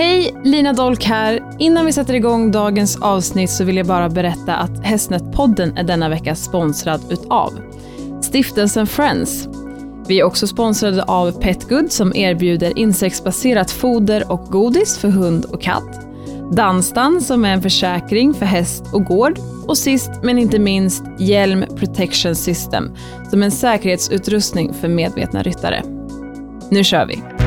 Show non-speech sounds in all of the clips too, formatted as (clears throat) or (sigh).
Hej, Lina Dolk här. Innan vi sätter igång dagens avsnitt så vill jag bara berätta att Hästnätpodden är denna vecka sponsrad utav Stiftelsen Friends. Vi är också sponsrade av Petgood som erbjuder insektsbaserat foder och godis för hund och katt. Danstan som är en försäkring för häst och gård. Och sist men inte minst Hjälm Protection System som är en säkerhetsutrustning för medvetna ryttare. Nu kör vi!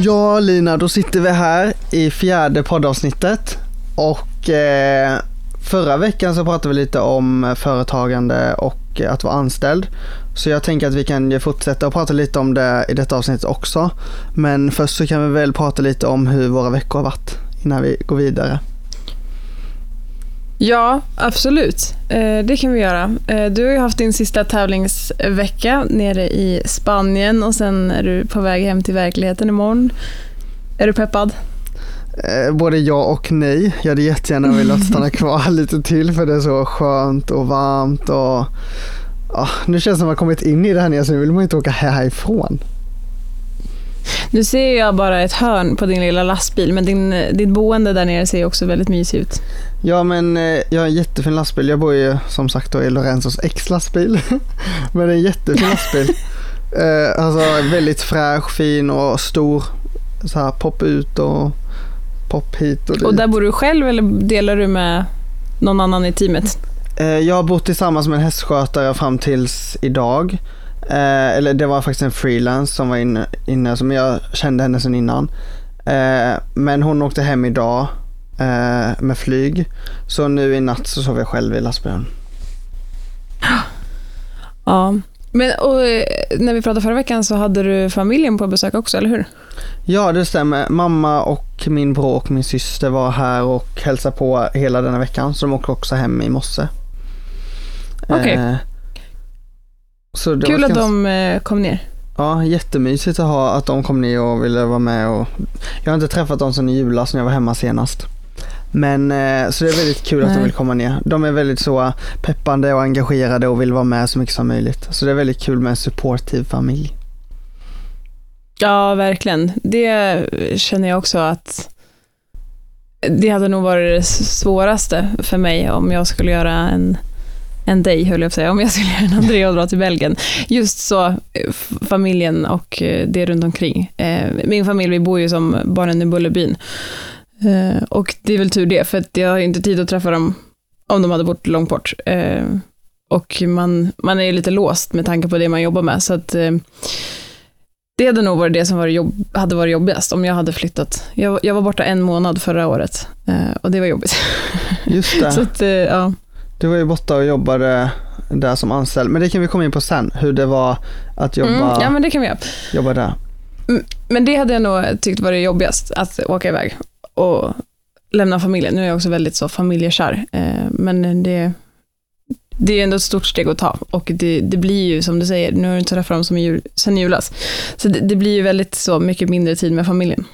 Ja Lina, då sitter vi här i fjärde poddavsnittet och eh, förra veckan så pratade vi lite om företagande och att vara anställd. Så jag tänker att vi kan fortsätta och prata lite om det i detta avsnitt också. Men först så kan vi väl prata lite om hur våra veckor har varit innan vi går vidare. Ja, absolut. Eh, det kan vi göra. Eh, du har ju haft din sista tävlingsvecka nere i Spanien och sen är du på väg hem till verkligheten imorgon. Är du peppad? Eh, både ja och nej. Jag hade jättegärna velat (laughs) stanna kvar lite till för det är så skönt och varmt och ja, nu känns det som att man kommit in i det här nere så nu vill man inte åka härifrån. Nu ser jag bara ett hörn på din lilla lastbil, men din, ditt boende där nere ser också väldigt mysigt ut. Ja, men eh, jag har en jättefin lastbil. Jag bor ju som sagt då i Lorenzos ex-lastbil. (laughs) men det är en jättefin (laughs) lastbil. eh, alltså väldigt fräsch, fin och stor. Så här pop ut och pop hit och dit. Och där bor du själv eller delar du med någon annan i teamet? Eh, jag har bott tillsammans med en hästskötare fram tills idag. Eh, eller det var faktiskt en freelance som var inne, inne som jag kände henne sedan innan. Eh, men hon åkte hem idag eh, med flyg. Så nu i natt så sov jag själv i lastbilen. (gasps) Ja, men och, eh, när vi pratade förra veckan så hade du familjen på besök också, eller hur? Ja, det stämmer. Mamma och min bror och min syster var här och hälsade på hela denna veckan. Så de åkte också hem i morse. Okej. Okay. Kul att de eh, kom ner. Ja, jättemysigt att ha att de kom ner och ville vara med. Och... Jag har inte träffat dem sedan i julas när jag var hemma senast. Men eh, så det är väldigt kul Nej. att de vill komma ner. De är väldigt så peppande och engagerade och vill vara med så mycket som möjligt. Så det är väldigt kul med en supportive familj. Ja, verkligen. Det känner jag också att det hade nog varit det svåraste för mig om jag skulle göra en än dig, höll jag på att säga, om jag skulle göra en Andrea och dra till Belgien. Just så, eh, familjen och eh, det runt omkring. Eh, min familj, vi bor ju som barnen i Bullerbyn. Och det är väl tur det, för att jag har inte tid att träffa dem om de hade bott långt bort. Och man, man är ju lite låst med tanke på det man jobbar med, så att det hade nog varit det som var jobb, hade varit jobbigast om jag hade flyttat. Jag, jag var borta en månad förra året och det var jobbigt. Just det. (laughs) så att, ja. Du var ju borta och jobbade där som anställd, men det kan vi komma in på sen, hur det var att jobba, mm, ja, men det kan vi göra. jobba där. Mm, men det hade jag nog tyckt var det jobbigast, att åka iväg och lämna familjen. Nu är jag också väldigt så familjekär, eh, men det, det är ändå ett stort steg att ta och det, det blir ju som du säger, nu har du inte träffat dem som jul, sen julas, så det, det, blir ju väldigt så mycket mindre tid med familjen.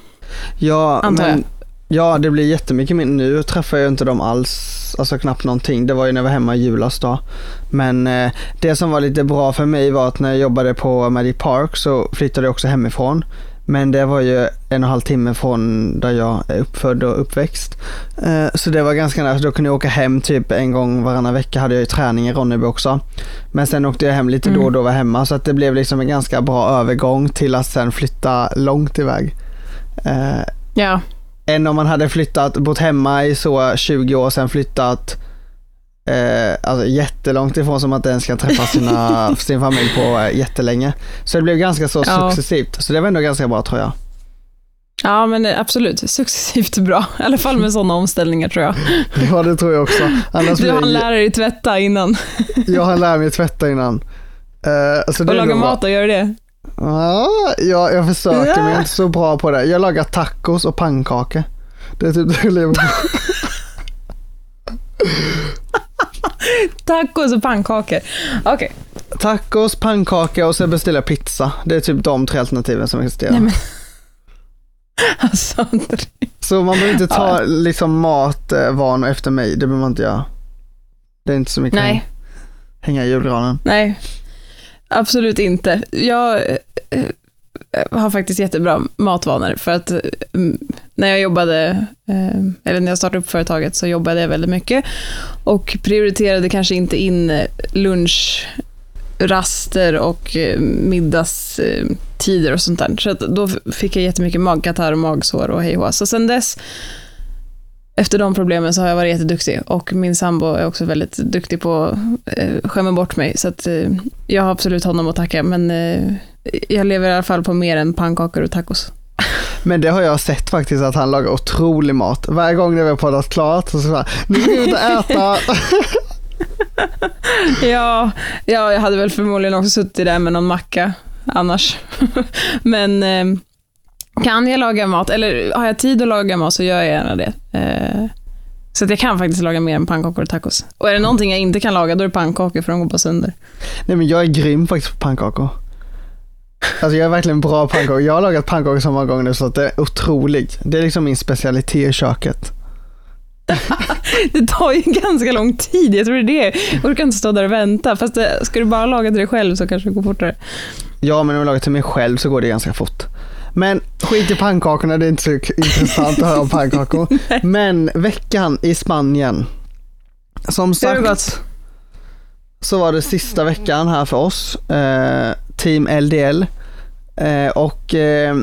Ja, Antar men, Ja, det blir jättemycket mindre. Nu träffar jag inte dem alls, alltså knappt någonting. Det var ju när jag var hemma i julas då. Men eh, det som var lite bra för mig var att när jag jobbade på Magic Park så flyttade jag också hemifrån. Men det var ju en och en halv timme från där jag är uppfödd och uppväxt. Eh, så det var ganska nära, då kunde jag åka hem typ en gång varannan vecka hade jag ju träning i Ronneby också. Men sen åkte jag hem lite mm. då och då var hemma så att det blev liksom en ganska bra övergång till att sen flytta långt iväg. Eh, ja än om man hade flyttat, bott hemma i så 20 år, sen flyttat eh, alltså jättelångt ifrån som att den ska träffa sina, (laughs) sin familj på eh, jättelänge. Så det blev ganska så ja. successivt, så det var ändå ganska bra tror jag. Ja, men absolut. Successivt bra. I alla fall med sådana omställningar tror jag. (laughs) Ja, det tror jag också. Annars du hann lära dig tvätta innan. jag hann lära mig tvätta innan. Uh, och laga mat och göra det? Ja, jag, försöker ja. men jag är inte så bra på det. Jag lagar tacos och pannkakor. Det är typ det jag lever på. (laughs) tacos och pannkakor. Okej. Okay. Tacos, pannkaka och beställer jag pizza. Det är typ de tre alternativen som existerar. Nej, men... (laughs) Alltså, så man behöver inte ta ja. liksom matvanor efter mig. Det behöver man inte göra. Det är inte så mycket Nej. hänga i julgranen. Nej absolut inte. Jag eh, eh, har faktiskt jättebra matvanor för att eh, när jag jobbade, eller när jag startade upp företaget så jobbade jag väldigt mycket och prioriterade kanske inte in lunchraster och middagstider och sånt där. Så då fick jag jättemycket magkatarr och magsår och hej Så sen dess efter de problemen så har jag varit jätteduktig och min sambo är också väldigt duktig på att eh, skämma bort mig. Så att, eh, jag har absolut honom att tacka, men eh, jag lever i alla fall på mer än pannkakor och tacos. Men det har jag sett faktiskt att han lagar otrolig mat. Varje gång när vi har poddat klart så säger nu ska vi ut och äta. (laughs) ja, ja, jag hade väl förmodligen också suttit där med någon macka annars. (laughs) Men eh, kan jag laga mat, eller har jag tid att laga mat så gör jag gärna det. Eh, så att jag kan faktiskt laga mer än pannkakor och tacos. Och är det någonting jag inte kan laga, då är det pannkakor för de går bara sönder. Nej men jag är grym faktiskt på pannkakor. Alltså jag är verkligen bra på pannkakor. Jag har lagat pannkakor så många gånger nu så att det är otroligt. Det är liksom min specialitet i köket. (laughs) det tar ju ganska lång tid, jag tror det är det. Jag orkar inte stå där och vänta. Fast det, ska du bara laga till dig själv så kanske det går fortare. Ja, men om jag lagar till mig själv så går det ganska fort. Men skit i pannkakorna, det är inte så intressant att höra om pannkakor. (laughs) Men veckan i Spanien. Som sagt så var det sista veckan här för oss, eh, Team LDL. Eh, och eh,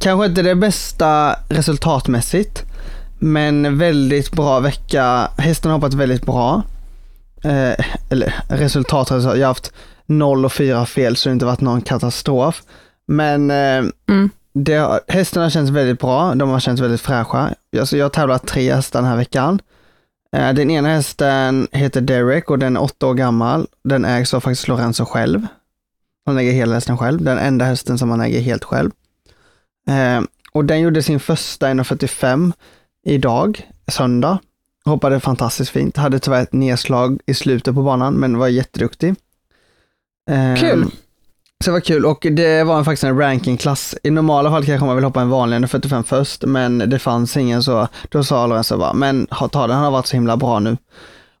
kanske inte det bästa resultatmässigt, men väldigt bra vecka. Hästen har hoppat väldigt bra. Eh, eller resultat, jag har haft 0 och 4 fel så det har inte varit någon katastrof. Men eh, mm. det, hästarna känns väldigt bra, de har känts väldigt fräscha. Alltså jag har tävlat tre hästar den här veckan. Eh, den ena hästen heter Derek och den är åtta år gammal. Den ägs av faktiskt Lorenzo själv. Han äger hela hästen själv, den enda hästen som han äger helt själv. Eh, och den gjorde sin första 1.45 idag, söndag. Hoppade fantastiskt fint, hade tyvärr ett nedslag i slutet på banan, men var jätteduktig. Kul! Så det var kul och det var faktiskt en rankingklass. I normala fall kanske man vill hoppa en vanlig 45 först, men det fanns ingen så. Då sa Lorenzo bara, men ta den, han har varit så himla bra nu.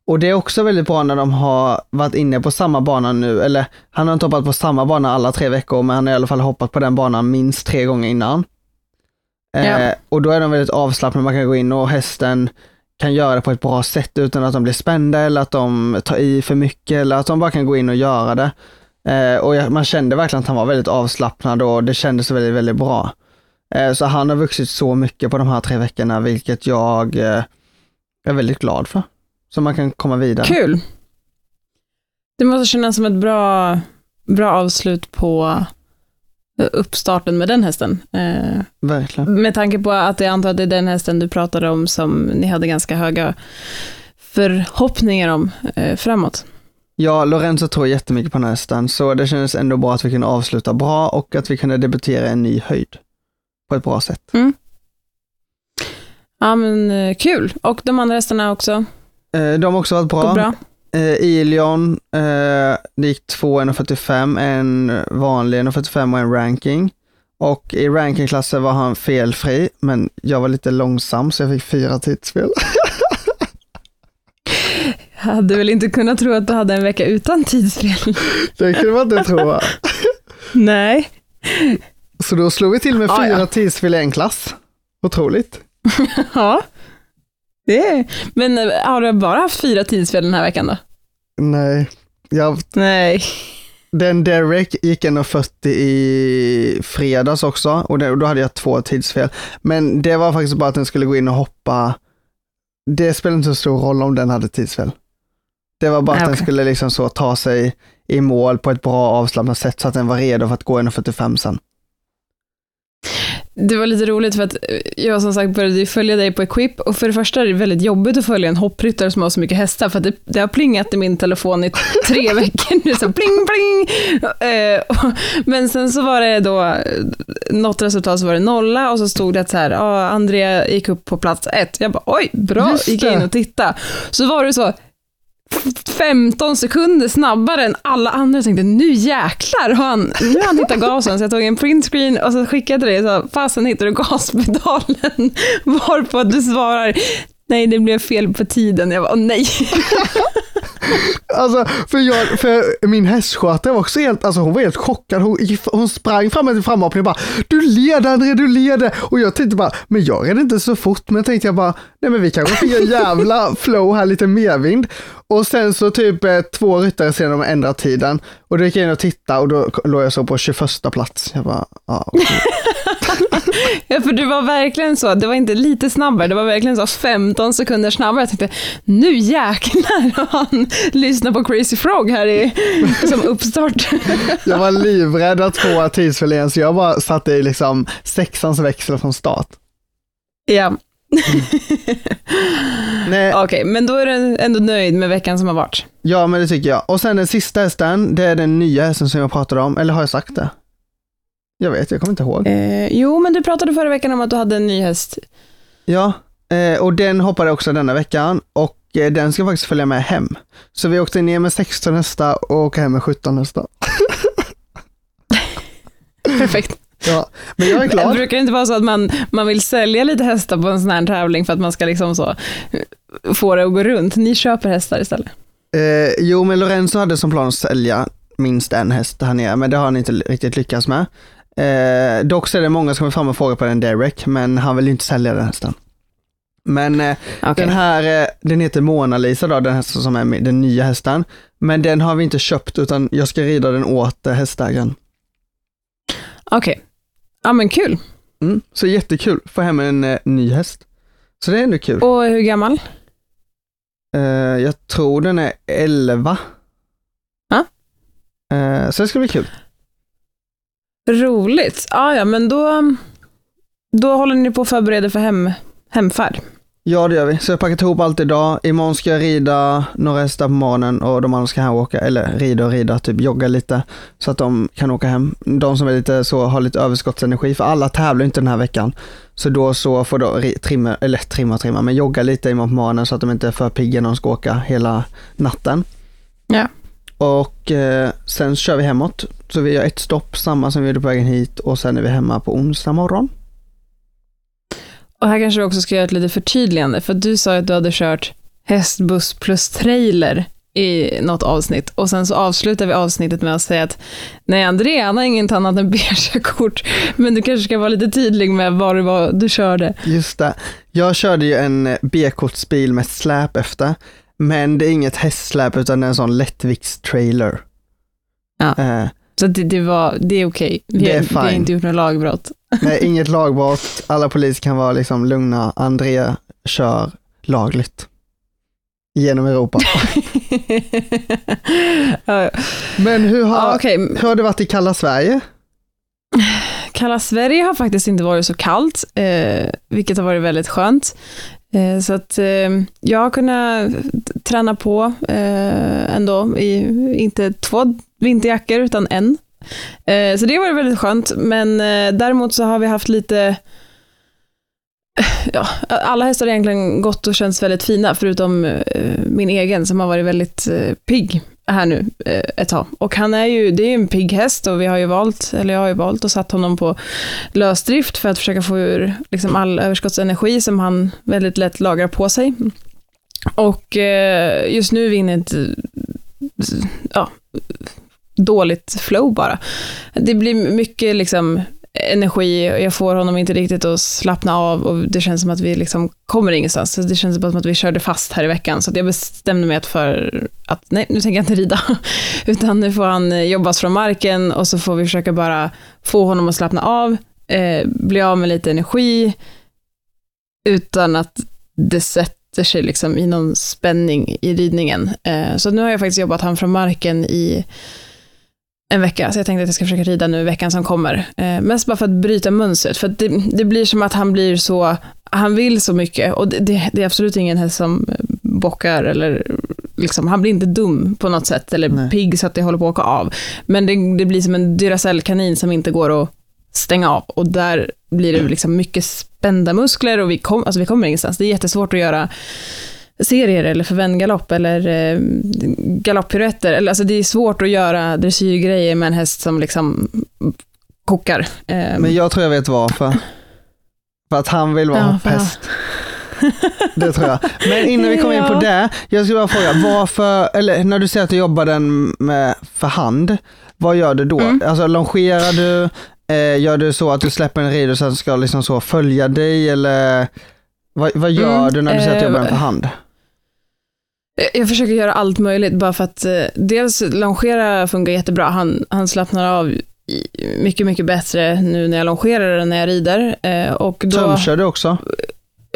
Och det är också väldigt bra när de har varit inne på samma bana nu, eller han har inte hoppat på samma bana alla tre veckor, men han har i alla fall hoppat på den banan minst tre gånger innan. Ja. Eh, och då är de väldigt avslappnade, man kan gå in och hästen kan göra det på ett bra sätt utan att de blir spända eller att de tar i för mycket eller att de bara kan gå in och göra det. Eh, och jag, man kände verkligen att han var väldigt avslappnad och det kändes väldigt, väldigt bra. Eh, så han har vuxit så mycket på de här tre veckorna, vilket jag eh, är väldigt glad för. Så man kan komma vidare. Kul! Det måste kännas som ett bra, bra avslut på eh, uppstarten med den hästen. Eh, Verkligen. Med tanke på att jag antar att det är den hästen du pratade om som ni hade ganska höga förhoppningar om eh, framåt. Ja, Lorenzo tror jättemycket på den här hästen, så det kändes ändå bra att vi kunde avsluta bra och att vi kunde debutera en ny höjd på ett bra sätt. Mm. Ja, men eh, kul. Och de andra hästarna också? Eh, de har också varit bra. bra. Ilion, eh, det gick 2 1,45, en vanlig 1,45 och en ranking. Och i rankingklassen var han felfri, men jag var lite långsam så jag fick fyra tidsfel. (laughs) Hade väl inte kunnat tro att du hade en vecka utan tidsfel. (laughs) Det kunde man inte tro. Nej. Så då slog vi till med fyra ja. tidsfel i en klass. Otroligt. (laughs) ja. Det är... Men eh, har du bara haft fyra tidsfel den här veckan då? Nej. Jag... Nej. Den Derek gick 1.40 i fredags också och då hade jag två tidsfel. Men det var faktiskt bara att den skulle gå in och hoppa. Det spelar inte så stor roll om den hade tidsfel. Det var bara att okay. den skulle liksom så ta sig i mål på ett bra avslappnat sätt så att den var redo för att gå 1.45 sen. Det var lite roligt för att jag som sagt började följa dig på Equip och för det första är det väldigt jobbigt att följa en hoppryttare som har så mycket hästar för att det, det har plingat i min telefon i tre (laughs) veckor nu, så pling pling. Eh, men sen så var det då något resultat så var det nolla och så stod det att så här, ah, Andrea gick upp på plats ett. Jag bara oj, bra, gick in och tittade. Så var det så, 15 sekunder snabbare än alla andra. Jag tänkte nu jäklar har han, nu har han hittat gasen. Så jag tog en printscreen och så skickade det. Så fasen hittar du gaspedalen? (laughs) Varpå du svarar nej det blev fel på tiden. Jag bara nej. (laughs) Alltså, för, jag, för min hästskötare var också helt, alltså hon var helt chockad. Hon, hon sprang fram till framhoppningen och bara Du leder André, du leder! Och jag tänkte bara, men jag red inte så fort, men tänkte jag bara, nej men vi kanske fick en jävla (laughs) flow här, lite medvind. Och sen så typ eh, två ryttare senare de ändrat tiden. Och då gick jag in och tittade och då låg jag så på 21 plats. Jag bara, ja. Okay. (laughs) (laughs) ja, för du var verkligen så, det var inte lite snabbare, det var verkligen så 15 sekunder snabbare. Jag tänkte, nu jäklar har han lyssnat på Crazy Frog här i som uppstart. (laughs) jag var livrädd att få tidsförlen, så jag bara satte i liksom sexans växel från start. Ja. Mm. (laughs) Okej, okay, men då är du ändå nöjd med veckan som har varit? Ja, men det tycker jag. Och sen den sista hästen, det är den nya hästen som jag pratade om, eller har jag sagt det? Jag vet, jag kommer inte ihåg. Eh, jo, men du pratade förra veckan om att du hade en ny häst. Ja, eh, och den hoppade också denna veckan och eh, den ska faktiskt följa med hem. Så vi åkte ner med 16 hästar och åker hem med 17 hästar. (laughs) Perfekt. Ja, men jag är glad. (laughs) Det brukar inte vara så att man, man vill sälja lite hästar på en sån här tävling för att man ska liksom så få det att gå runt. Ni köper hästar istället. Eh, jo, men Lorenzo hade som plan att sälja minst en häst här nere, men det har han inte riktigt lyckats med. Eh, dock så är det många som kommer fram och frågar på den Derek, men han vill inte sälja den hästen. Men eh, okay. den här, eh, den heter Mona Lisa då, den hästen som är den nya hästen. Men den har vi inte köpt, utan jag ska rida den åt eh, hästägaren. Okej. Okay. Ja men kul. Mm, så jättekul, få hem en eh, ny häst. Så det är ändå kul. Och hur gammal? Uh, jag tror den är 11. Ja. Uh, så det ska bli kul. Roligt. Ja, ja, men då, då håller ni på att förbereda för hem, hemfärd. Ja, det gör vi. Så jag har packat ihop allt idag. Imorgon ska jag rida några hästar på morgonen och de andra ska och åka, eller rida och rida, typ jogga lite. Så att de kan åka hem. De som är lite så, har lite överskottsenergi, för alla tävlar inte den här veckan. Så då så får de trimma, eller trimma trimma, men jogga lite imorgon på morgonen så att de inte är för pigga när de ska åka hela natten. Ja. Och eh, sen kör vi hemåt. Så vi gör ett stopp, samma som vi gjorde på vägen hit och sen är vi hemma på onsdag morgon. Och här kanske du också ska göra ett litet förtydligande, för du sa att du hade kört hästbuss plus trailer i något avsnitt och sen så avslutar vi avsnittet med att säga att nej, André han har inget annat än (laughs) B-körkort, men du kanske ska vara lite tydlig med vad det var du körde. Just det. Jag körde ju en B-kortsbil med släp efter, men det är inget hästsläp utan det är en sån lättviktstrailer. Ja. Eh, så det, det, var, det är okej. Okay. Vi, vi har inte gjort något lagbrott. Nej, (laughs) inget lagbrott. Alla poliser kan vara liksom lugna. André kör lagligt. Genom Europa. (laughs) Men hur har, ja, okay. hur har det varit i kalla Sverige? Kalla Sverige har faktiskt inte varit så kallt, eh, vilket har varit väldigt skönt. Eh, så att eh, jag har kunnat träna på eh, ändå i, inte två vinterjackor, utan en. Så det har varit väldigt skönt, men däremot så har vi haft lite Ja, alla hästar har egentligen gått och känts väldigt fina, förutom eh, min egen som har varit väldigt pigg här nu eh, ett tag. Och han är ju, det är ju en pigg häst och vi har ju valt, eller jag har ju valt och satt honom på lösdrift för att försöka få ur liksom all överskottsenergi som han väldigt lätt lagrar på sig. Och eh, just nu är vi inne i ett ja, dåligt flow bara. Det blir mycket liksom energi, jag får honom inte riktigt att slappna av och det känns som att vi liksom kommer ingenstans. Så det känns bara som att vi körde fast här i veckan, så jag bestämde mig för att nej, nu tänker jag inte rida, (laughs) utan nu får han jobbas från marken och så får vi försöka bara få honom att slappna av, eh, bli av med lite energi, utan att det sätter sig liksom i någon spänning i ridningen. Eh, så nu har jag faktiskt jobbat han från marken i en vecka, så jag tänkte att jag ska försöka rida nu veckan som kommer. Eh, mest bara för att bryta mönstret, för det, det, blir som att han blir så, han vill så mycket och det, det, det är absolut ingen häst som bockar eller liksom, han blir inte dum på något sätt eller Nej. pigg så att det håller på att åka av. Men det, det blir som en Duracell-kanin som inte går att stänga av och där blir det liksom mycket spända muskler och vi, kom, alltså vi kommer ingenstans. Det är jättesvårt att göra serier eller för vändgalopp eller eh, galopppiruetter. Alltså det är svårt att göra dressyrgrejer med en häst som liksom kokar. Eh. Men jag tror jag vet varför. För att han vill vara ja, häst. Det tror jag. Men innan vi kommer in på det, jag skulle bara fråga, varför, eller när du säger att du jobbar den med för hand, vad gör du då? Mm. Alltså longerar du, eh, gör du så att du släpper en rider så att den ska liksom så följa dig eller vad, vad gör mm. du när du säger att du jobbar den för hand? Jag försöker göra allt möjligt bara för att eh, dels longera funkar jättebra. Han, han slappnar av mycket, mycket bättre nu när jag longerar än när jag rider. Eh, och då, Tömkör du också?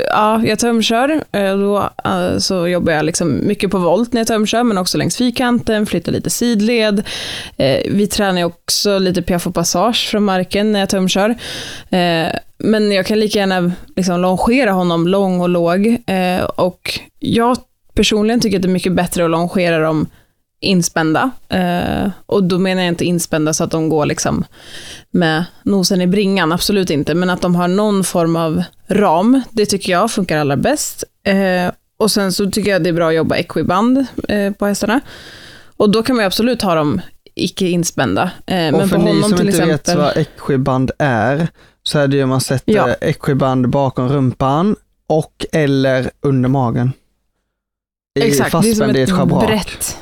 Ja, jag tömkör. Eh, då eh, så jobbar jag liksom mycket på volt när jag tömkör, men också längs fyrkanten, flyttar lite sidled. Eh, vi tränar också lite piaff och passage från marken när jag tömkör. Men jag kan lika gärna liksom longera honom lång och låg. Och jag personligen tycker att det är mycket bättre att longera dem inspända. Eh, och då menar jag inte inspända så att de går liksom med nosen i bringan, absolut inte, men att de har någon form av ram, det tycker jag funkar allra bäst. Eh, och sen så tycker jag det är bra att jobba equiband eh, på hästarna. Och då kan man absolut ha dem icke inspända. Eh, och för på ni som inte exempel... vet vad equiband är, så är det ju man sätter ja. equiband bakom rumpan och eller under magen. I Exakt, det är som ett, ett brett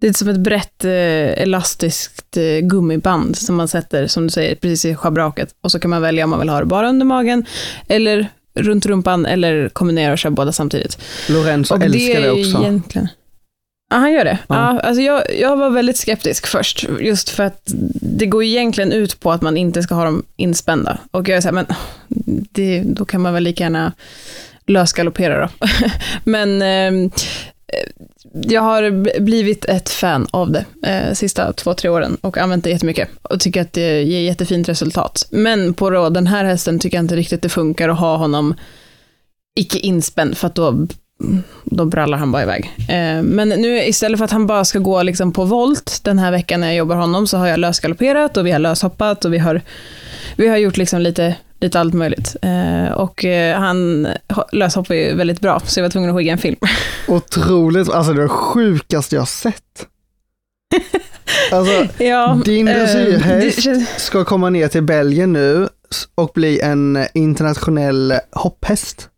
det är som ett brett eh, elastiskt eh, gummiband som man sätter, som du säger, precis i schabraket. Och så kan man välja om man vill ha det bara under magen, eller runt rumpan, eller kombinera och köra båda samtidigt. Lorenzo och älskar det, det också. Egentligen... Ja, han gör det. Ja. ja. alltså jag, jag var väldigt skeptisk först, just för att det går egentligen ut på att man inte ska ha dem inspända. Och jag är så här, men det, då kan man väl lika gärna lösgaloppera då. (laughs) men ehm, eh, jag har blivit ett fan av det eh, sista två, tre åren och använt det jättemycket och tycker att det ger jättefint resultat. Men på då, den här hästen tycker jag inte riktigt det funkar att ha honom icke inspänd för att då, då brallar han bara iväg. Eh, men nu istället för att han bara ska gå liksom på volt den här veckan när jag jobbar honom så har jag lösgalopperat och vi har löshoppat och vi har, vi har gjort liksom lite lite allt möjligt. Eh, och eh, han löshoppar ju väldigt bra, så jag var tvungen att skicka en film. (laughs) Otroligt, alltså det är det sjukaste jag sett. (laughs) Alltså, ja, din dressyrhäst eh, ska komma ner till Belgien nu och bli en internationell hopphäst.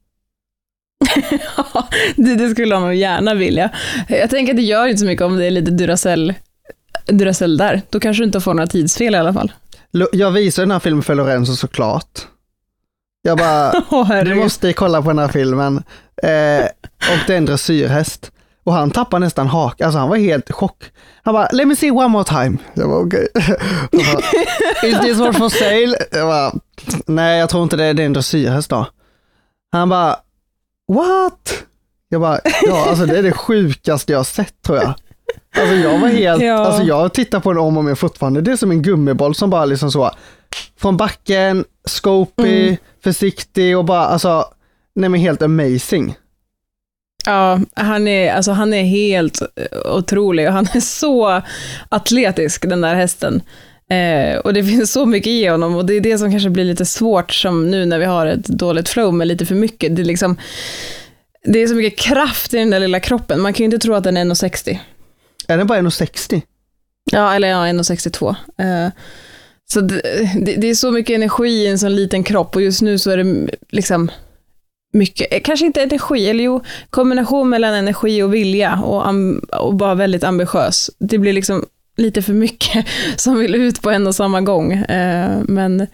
(laughs) ja, det, det, skulle han nog gärna vilja. Jag tänker att det gör inte så mycket om det är lite Duracell, Duracell där. Då kanske du inte får några tidsfel i alla fall. Jag visar den här filmen för Lorenzo såklart. Jag bara, (laughs) oh, du måste kolla på den här filmen. Eh, och det är en dressyrhäst. Och han tappar nästan hak, alltså han var helt chock. Han bara, let me see one more time. Jag bara, okej. Okay. Is this one for sale? Jag bara, nej jag tror inte det, det är en dressyrhäst då. Han bara, what? Jag bara, ja alltså det är det sjukaste jag har sett tror jag. Alltså jag var helt, ja. alltså jag tittar på den om och om fortfarande. Det är som en gummiboll som bara liksom så, från backen, scopy, mm. försiktig och bara alltså, nej men helt amazing. Ja, han är, alltså han är helt eh, otrolig och han är så atletisk den där hästen. Eh, och det finns så mycket i honom och det är det som kanske blir lite svårt som nu när vi har ett dåligt flow med lite för mycket. Det är, liksom, det är så mycket kraft i den där lilla kroppen, man kan ju inte tro att den är 1,60. Är den bara 1,60? Ja, eller ja, 1,62. Eh, så det, det, det, är så mycket energi i en sån liten kropp och just nu så är det liksom mycket, eh, kanske inte energi, eller jo, kombination mellan energi och vilja och, och bara väldigt ambitiös. Det blir liksom lite för mycket (laughs) som vill ut på en och samma gång. Eh, men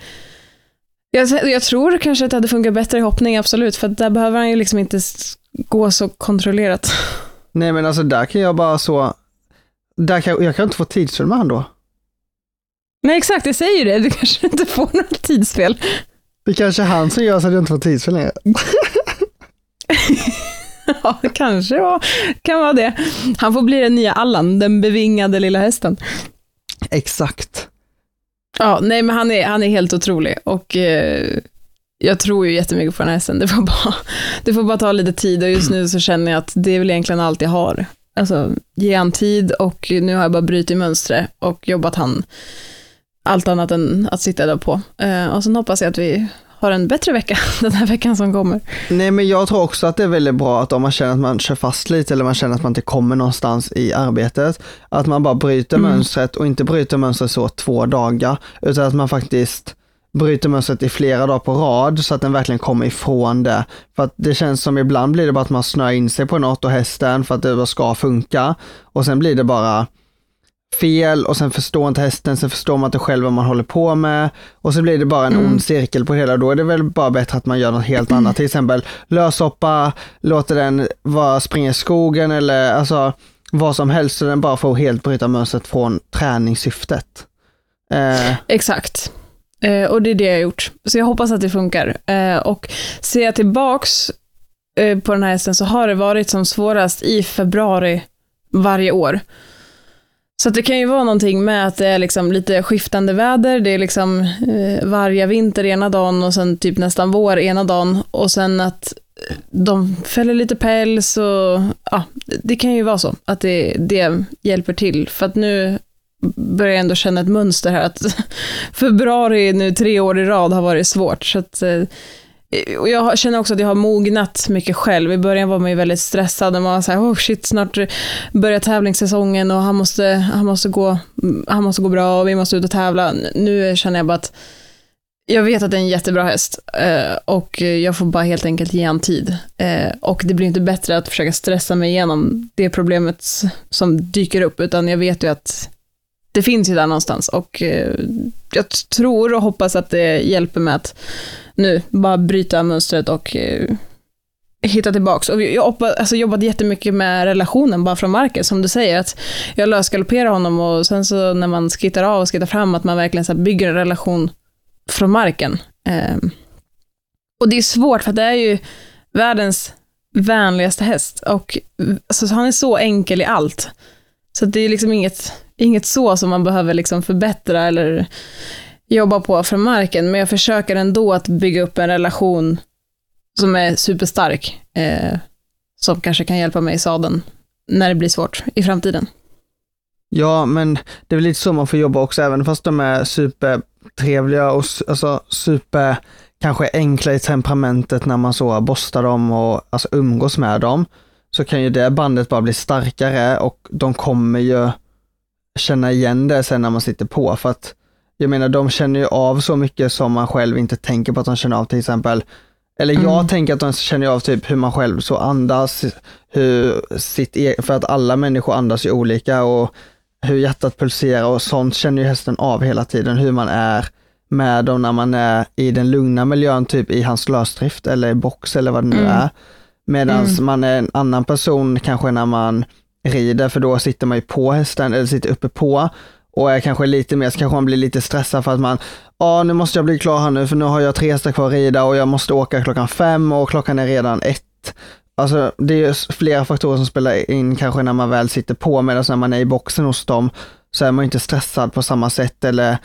jag, jag, tror kanske att det hade funkat bättre i hoppning, absolut, för där behöver han ju liksom inte gå så kontrollerat. (laughs) Nej men alltså där kan jag bara så, där kan, jag kan inte få tidsfel med han då. Nej exakt, jag säger det. Du kanske inte får något tidsfel. Det kanske är han som gör så att jag inte får tidsfel längre. (laughs) ja, kanske var, kan vara det. Han får bli den nya Allan, den bevingade lilla hästen. Exakt. Ja, nej men han är, han är helt otrolig och eh, jag tror ju jättemycket på den här hästen. Det får, bara, det får bara ta lite tid och just nu så känner jag att det är väl egentligen allt jag har. Alltså, ge han tid och nu har jag bara brutit mönstret och jobbat han allt annat än att sitta där på. Eh, och sen hoppas jag att vi har en bättre vecka (laughs) den här veckan som kommer. Nej men jag tror också att det är väldigt bra att om man känner att man kör fast lite eller man känner att man inte kommer någonstans i arbetet, att man bara bryter mm. mönstret och inte bryter mönstret så två dagar, utan att man faktiskt bryter mönstret i flera dagar på rad så att den verkligen kommer ifrån det. För att det känns som ibland blir det bara att man snör in sig på något och hästen för att det ska funka och sen blir det bara fel och sen förstår inte hästen, sen förstår man inte själv vad man håller på med och så blir det bara en mm. ond cirkel på hela. Då är det väl bara bättre att man gör något helt annat, till exempel löshoppa, låter den vara, springa i skogen eller alltså vad som helst så den bara får helt bryta mönstret från träningssyftet. Eh. Exakt. Eh, och det är det jag har gjort. Så jag hoppas att det funkar. Eh, och ser jag tillbaks eh, på den här hästen så har det varit som svårast i februari varje år. Så det kan ju vara någonting med att det är liksom lite skiftande väder. Det är liksom eh, varje vinter ena dagen och sen typ nästan vår ena dagen. Och sen att eh, de fäller lite päls och ja, det kan ju vara så att det, det hjälper till. För att nu börjar jag ändå känna ett mönster här att (laughs) februari nu tre år i rad har varit svårt. Så att, eh, och jag känner också att jag har mognat mycket själv. I början var man ju väldigt stressad och man var såhär, oh shit, snart börjar tävlingssäsongen och han måste, han, måste gå, han måste gå bra och vi måste ut och tävla. Nu känner jag bara att jag vet att det är en jättebra häst eh, och jag får bara helt enkelt ge han tid. Eh, och det blir inte bättre att försöka stressa mig igenom det problemet som dyker upp, utan jag vet ju att det finns ju där någonstans och eh, jag tror och hoppas att det hjälper mig att nu bara bryta mönstret och eh, hitta tillbaks. Och alltså, jag har alltså, jobbat jättemycket med relationen bara från marken, som du säger, att jag lösgalopperar honom och sen så när man skittar av och skittar fram, att man verkligen så bygger en relation från marken. Ehm, och det är svårt för det är ju världens vänligaste häst och alltså, han är så enkel i allt. Så det är liksom inget, inget så som man behöver liksom förbättra eller jobba på från marken, men jag försöker ändå att bygga upp en relation som är superstark, eh, som kanske kan hjälpa mig i sadeln när det blir svårt i framtiden. Ja, men det är väl lite så man får jobba också, även fast de är supertrevliga och alltså super, kanske enkla i temperamentet när man så borstar dem och alltså umgås med dem, så kan ju det bandet bara bli starkare och de kommer ju känna igen det sen när man sitter på för att jag menar de känner ju av så mycket som man själv inte tänker på att de känner av till exempel eller jag mm. tänker att de känner av typ hur man själv så andas, hur sitt e för att alla människor andas ju olika och hur hjärtat pulserar och sånt känner ju hästen av hela tiden, hur man är med dem när man är i den lugna miljön, typ i hans lösdrift eller i box eller vad det nu mm. är. Medan mm. man är en annan person kanske när man rider, för då sitter man ju på hästen eller sitter uppe på och är kanske lite mer, så kanske man blir lite stressad för att man, ja nu måste jag bli klar här nu för nu har jag tre hästar kvar att rida och jag måste åka klockan fem och klockan är redan ett. Alltså det är flera faktorer som spelar in kanske när man väl sitter på medan när man är i boxen hos dem så är man inte stressad på samma sätt eller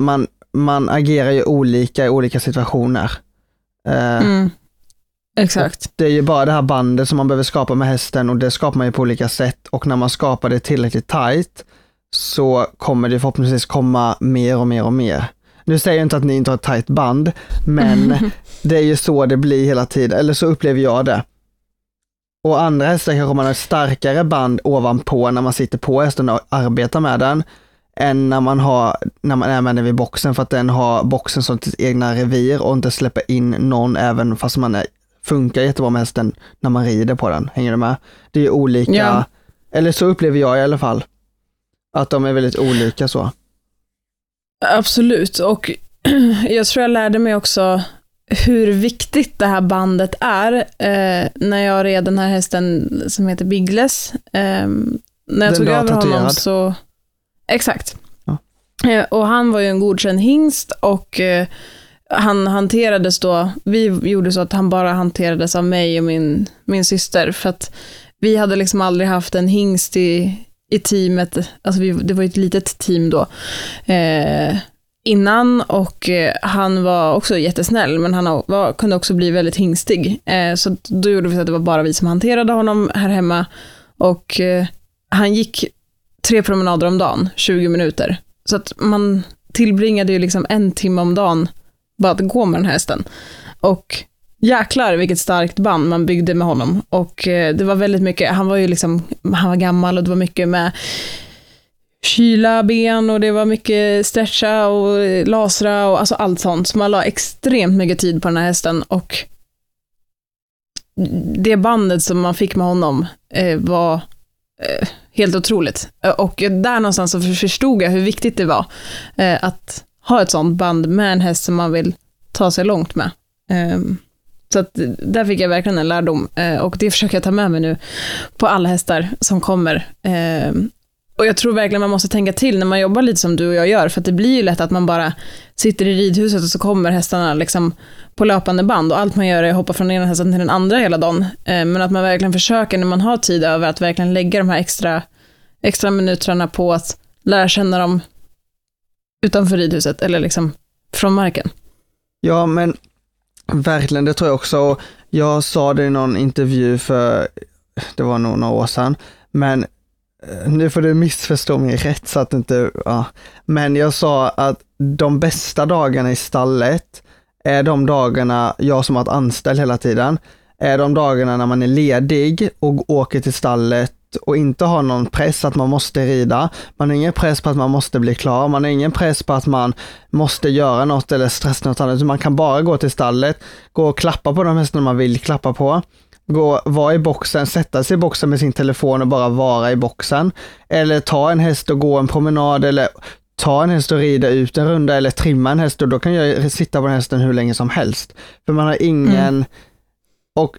man, man agerar ju olika i olika situationer. Eh, mm. Exakt. Det är ju bara det här bandet som man behöver skapa med hästen och det skapar man ju på olika sätt och när man skapar det tillräckligt tight så kommer det förhoppningsvis komma mer och mer och mer. Nu säger jag inte att ni inte har ett tajt band, men (laughs) det är ju så det blir hela tiden, eller så upplever jag det. Och andra hästar kanske man har ett starkare band ovanpå när man sitter på hästen och arbetar med den, än när man, har, när man är med den vid boxen för att den har boxen som sitt egna revir och inte släpper in någon även fast man är, funkar jättebra med hästen när man rider på den. Hänger du med? Det är olika, ja. eller så upplever jag i alla fall, att de är väldigt olika så. Absolut, och (clears throat) jag tror jag lärde mig också hur viktigt det här bandet är eh, när jag red den här hästen som heter Biggles. Eh, när jag den tog över honom så... Exakt. Ja. Eh, och han var ju en godkänd hingst och eh, han hanterades då, vi gjorde så att han bara hanterades av mig och min, min syster, för att vi hade liksom aldrig haft en hingst i, i teamet, alltså vi, det var ju ett litet team då, eh, innan och eh, han var också jättesnäll, men han var, kunde också bli väldigt hingstig. Eh, så då gjorde vi så att det var bara vi som hanterade honom här hemma och eh, han gick tre promenader om dagen, 20 minuter. Så att man tillbringade ju liksom en timme om dagen bara att gå med den här hästen. Och jäklar vilket starkt band man byggde med honom. Och eh, det var väldigt mycket, han var ju liksom, han var gammal och det var mycket med kyla ben och det var mycket stretcha och lasra och alltså allt sånt. Så man la extremt mycket tid på den här hästen och det bandet som man fick med honom eh, var eh, helt otroligt. Och där någonstans så förstod jag hur viktigt det var eh, att ha ett sånt band med en häst som man vill ta sig långt med. Ehm, så att där fick jag verkligen en lärdom eh, och det försöker jag ta med mig nu på alla hästar som kommer. Ehm, och jag tror verkligen man måste tänka till när man jobbar lite som du och jag gör, för att det blir ju lätt att man bara sitter i ridhuset och så kommer hästarna liksom på löpande band och allt man gör är att hoppa från den ena hästen till den andra hela dagen. Ehm, men att man verkligen försöker när man har tid över att verkligen lägga de här extra, extra minuterna på att lära känna dem utanför ridhuset eller liksom från marken. Ja, men verkligen, det tror jag också. Jag sa det i någon intervju för, det var nog några år sedan, men eh, nu får du missförstå mig rätt så att inte, ja. Men jag sa att de bästa dagarna i stallet är de dagarna, jag som har varit anställd hela tiden, är de dagarna när man är ledig och åker till stallet och inte har någon press att man måste rida. Man har ingen press på att man måste bli klar. Man har ingen press på att man måste göra något eller stressa något annat. Man kan bara gå till stallet, gå och klappa på de hästarna man vill klappa på. Gå, vara i boxen, sätta sig i boxen med sin telefon och bara vara i boxen. Eller ta en häst och gå en promenad eller ta en häst och rida ut en runda eller trimma en häst och då kan jag sitta på den hästen hur länge som helst. För man har ingen, mm. och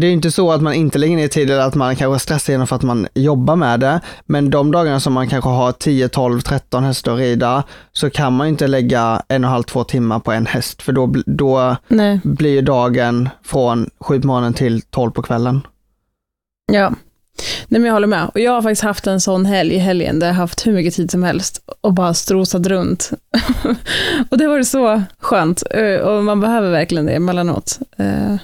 det är inte så att man inte lägger ner tid eller att man kanske stressar genom för att man jobbar med det. Men de dagarna som man kanske har 10, 12, 13 hästar att rida så kan man inte lägga en och en halv, två timmar på en häst för då, då blir dagen från sju på morgonen till tolv på kvällen. Ja, Nej, men jag håller med. Och jag har faktiskt haft en sån helg i helgen där jag haft hur mycket tid som helst och bara strosat runt. (laughs) och det var så skönt. Eh, och man behöver verkligen det emellanåt. Eh,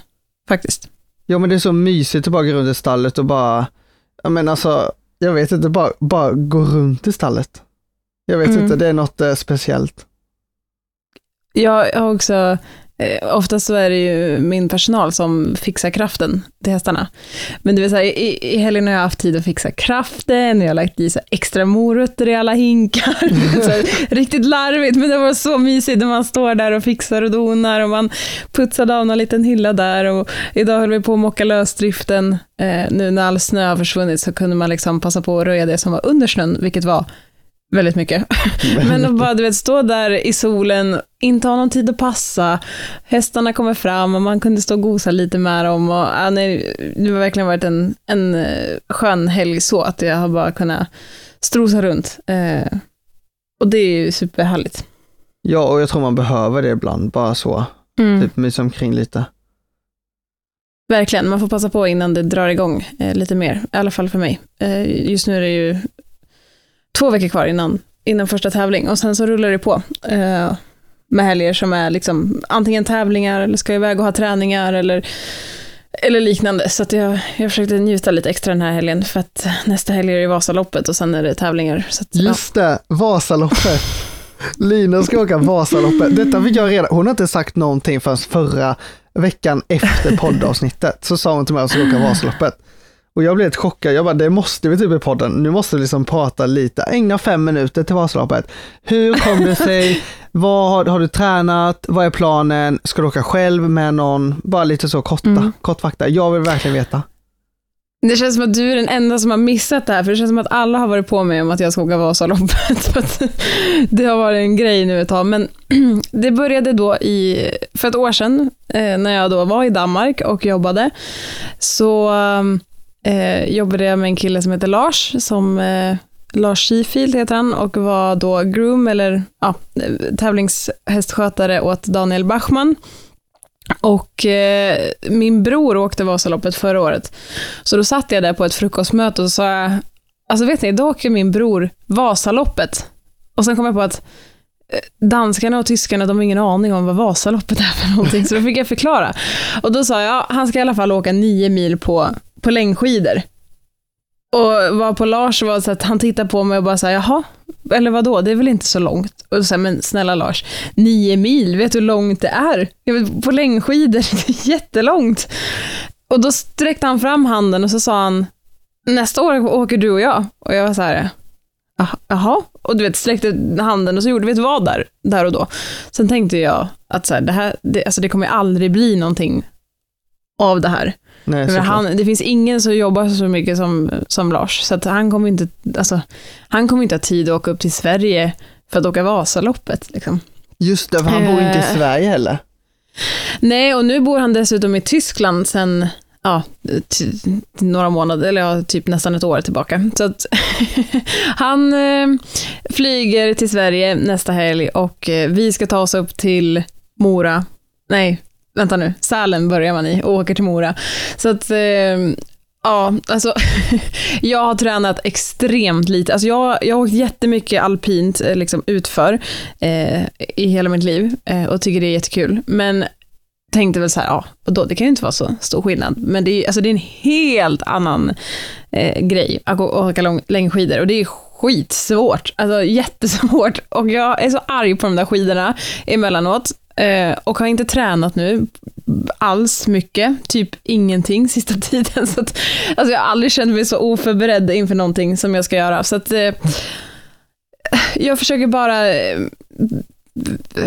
faktiskt. Ja men det är så mysigt att bara gå runt i stallet och bara, ja men alltså, jag vet inte, bara, bara gå runt i stallet. Jag vet mm. inte, det är något eh, speciellt. Jag har också Eh, oftast så är det ju min personal som fixar kraften till hästarna. Men det vill säga, i, i helgen har jag haft tid att fixa kraften, jag har lagt i så extra morötter i alla hinkar. (laughs) så riktigt larvigt, men det var så mysigt när man står där och fixar och donar och man putsade av någon liten hylla där. Och idag höll vi på att mocka lösdriften. Eh, nu när all snö har försvunnit så kunde man liksom passa på att röja det som var under snön, vilket var Väldigt mycket. Men att bara du vet, stå där i solen, inte ha någon tid att passa, hästarna kommer fram och man kunde stå och gosa lite med dem. Och, ja, nej, det har verkligen varit en, en eh, skön helg så, att jag har bara kunnat strosa runt. Eh, och det är ju superhärligt. Ja, och jag tror man behöver det ibland, bara så. Mm. Typ mysa omkring lite. Verkligen, man får passa på innan det drar igång eh, lite mer, i alla fall för mig. Eh, just nu är det ju två veckor kvar innan, innan första tävling och sen så rullar det på. Eh, med helger som är liksom antingen tävlingar eller ska iväg och ha träningar eller, eller liknande. Så att jag, jag försökte njuta lite extra den här helgen för att nästa helg är det Vasaloppet och sen är det tävlingar. Så att, Just det, Vasaloppet. Lina ska åka Vasaloppet. Detta fick jag reda Hon har inte sagt någonting förrän förra veckan efter poddavsnittet. Så sa hon till mig att hon ska åka Vasaloppet. Och jag blev helt chockad. Jag bara, det måste vi typ i podden. Nu måste vi liksom prata lite. Ägna fem minuter till Vasaloppet. Hur kom det sig? (laughs) Vad har, har, du tränat? Vad är planen? Ska du åka själv med någon? Bara lite så korta, mm. kort fakta. Jag vill verkligen veta. Det känns som att du är den enda som har missat det här, för det känns som att alla har varit på mig om att jag ska åka Vasaloppet. (laughs) det har varit en grej nu ett tag, men (clears throat) det började då i, för ett år sedan, eh, när jag då var i Danmark och jobbade, så eh, jobbade jag med en kille som heter Lars, som eh, Lars Shifield heter han och var då groom eller ja, tävlingshästskötare åt Daniel Bachman. Och eh, min bror åkte Vasaloppet förra året. Så då satt jag där på ett frukostmöte och sa jag, alltså vet ni, då åker min bror Vasaloppet. Och sen kom jag på att eh, danskarna och tyskarna, de har ingen aning om vad Vasaloppet är för någonting, så då fick jag förklara. Och då sa jag, han ska i alla fall åka nio mil på på längdskidor. Och var på Lars var så att han tittade på mig och bara sa jaha, eller vadå, det är väl inte så långt? Och så men snälla Lars, nio mil, vet du hur långt det är? På längdskidor, (laughs) det är jättelångt. Och då sträckte han fram handen och så sa han, nästa år åker du och jag. Och jag var så här, ah, jaha, och du vet sträckte handen och så gjorde vi ett vad där, där och då. Sen tänkte jag att så här, det, här, det, alltså det kommer aldrig bli någonting av det här. Nej, Men han, det finns ingen som jobbar så mycket som, som Lars, så han kommer inte, alltså, han kommer inte ha tid att åka upp till Sverige för att åka Vasaloppet. Liksom. Just det, för han bor inte i Eh. Sverige heller. Nej, och nu bor han dessutom i Tyskland sen ja, några månader, eller ja, typ nästan ett år tillbaka. Så att (laughs) han eh, flyger till Sverige nästa helg och eh, vi ska ta oss upp till Mora. Nej, vänta nu, Sälen börjar man i och åker till Mora. Så att eh, Ja, alltså (laughs) jag har tränat extremt lite. Alltså jag, jag har åkt jättemycket alpint eh, liksom utför eh, i hela mitt liv eh, och tycker det är jättekul. Men tänkte väl så här, ja, och då, det kan ju inte vara så stor skillnad. Men det är, alltså det är en helt annan eh, grej att gå- åka lång, längdskidor och det är skitsvårt, alltså jättesvårt. Och jag är så arg på de där skidorna emellanåt eh, och har inte tränat nu alls mycket, typ ingenting (laughs) sista tiden. Så att, alltså jag har aldrig känt mig så oförberedd inför någonting som jag ska göra. Så att eh, jag försöker bara eh,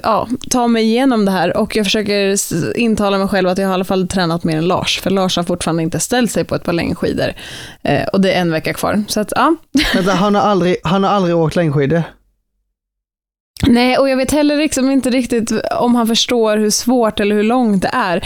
ja, ta mig igenom det här och jag försöker intala mig själv att jag har i alla fall tränat mer än Lars, för Lars har fortfarande inte ställt sig på ett par längdskidor eh, och det är en vecka kvar. Så att, ja. Vänta, han, har aldrig, han har aldrig åkt längdskidor. Nej, och jag vet heller liksom inte riktigt om han förstår hur svårt eller hur långt det är.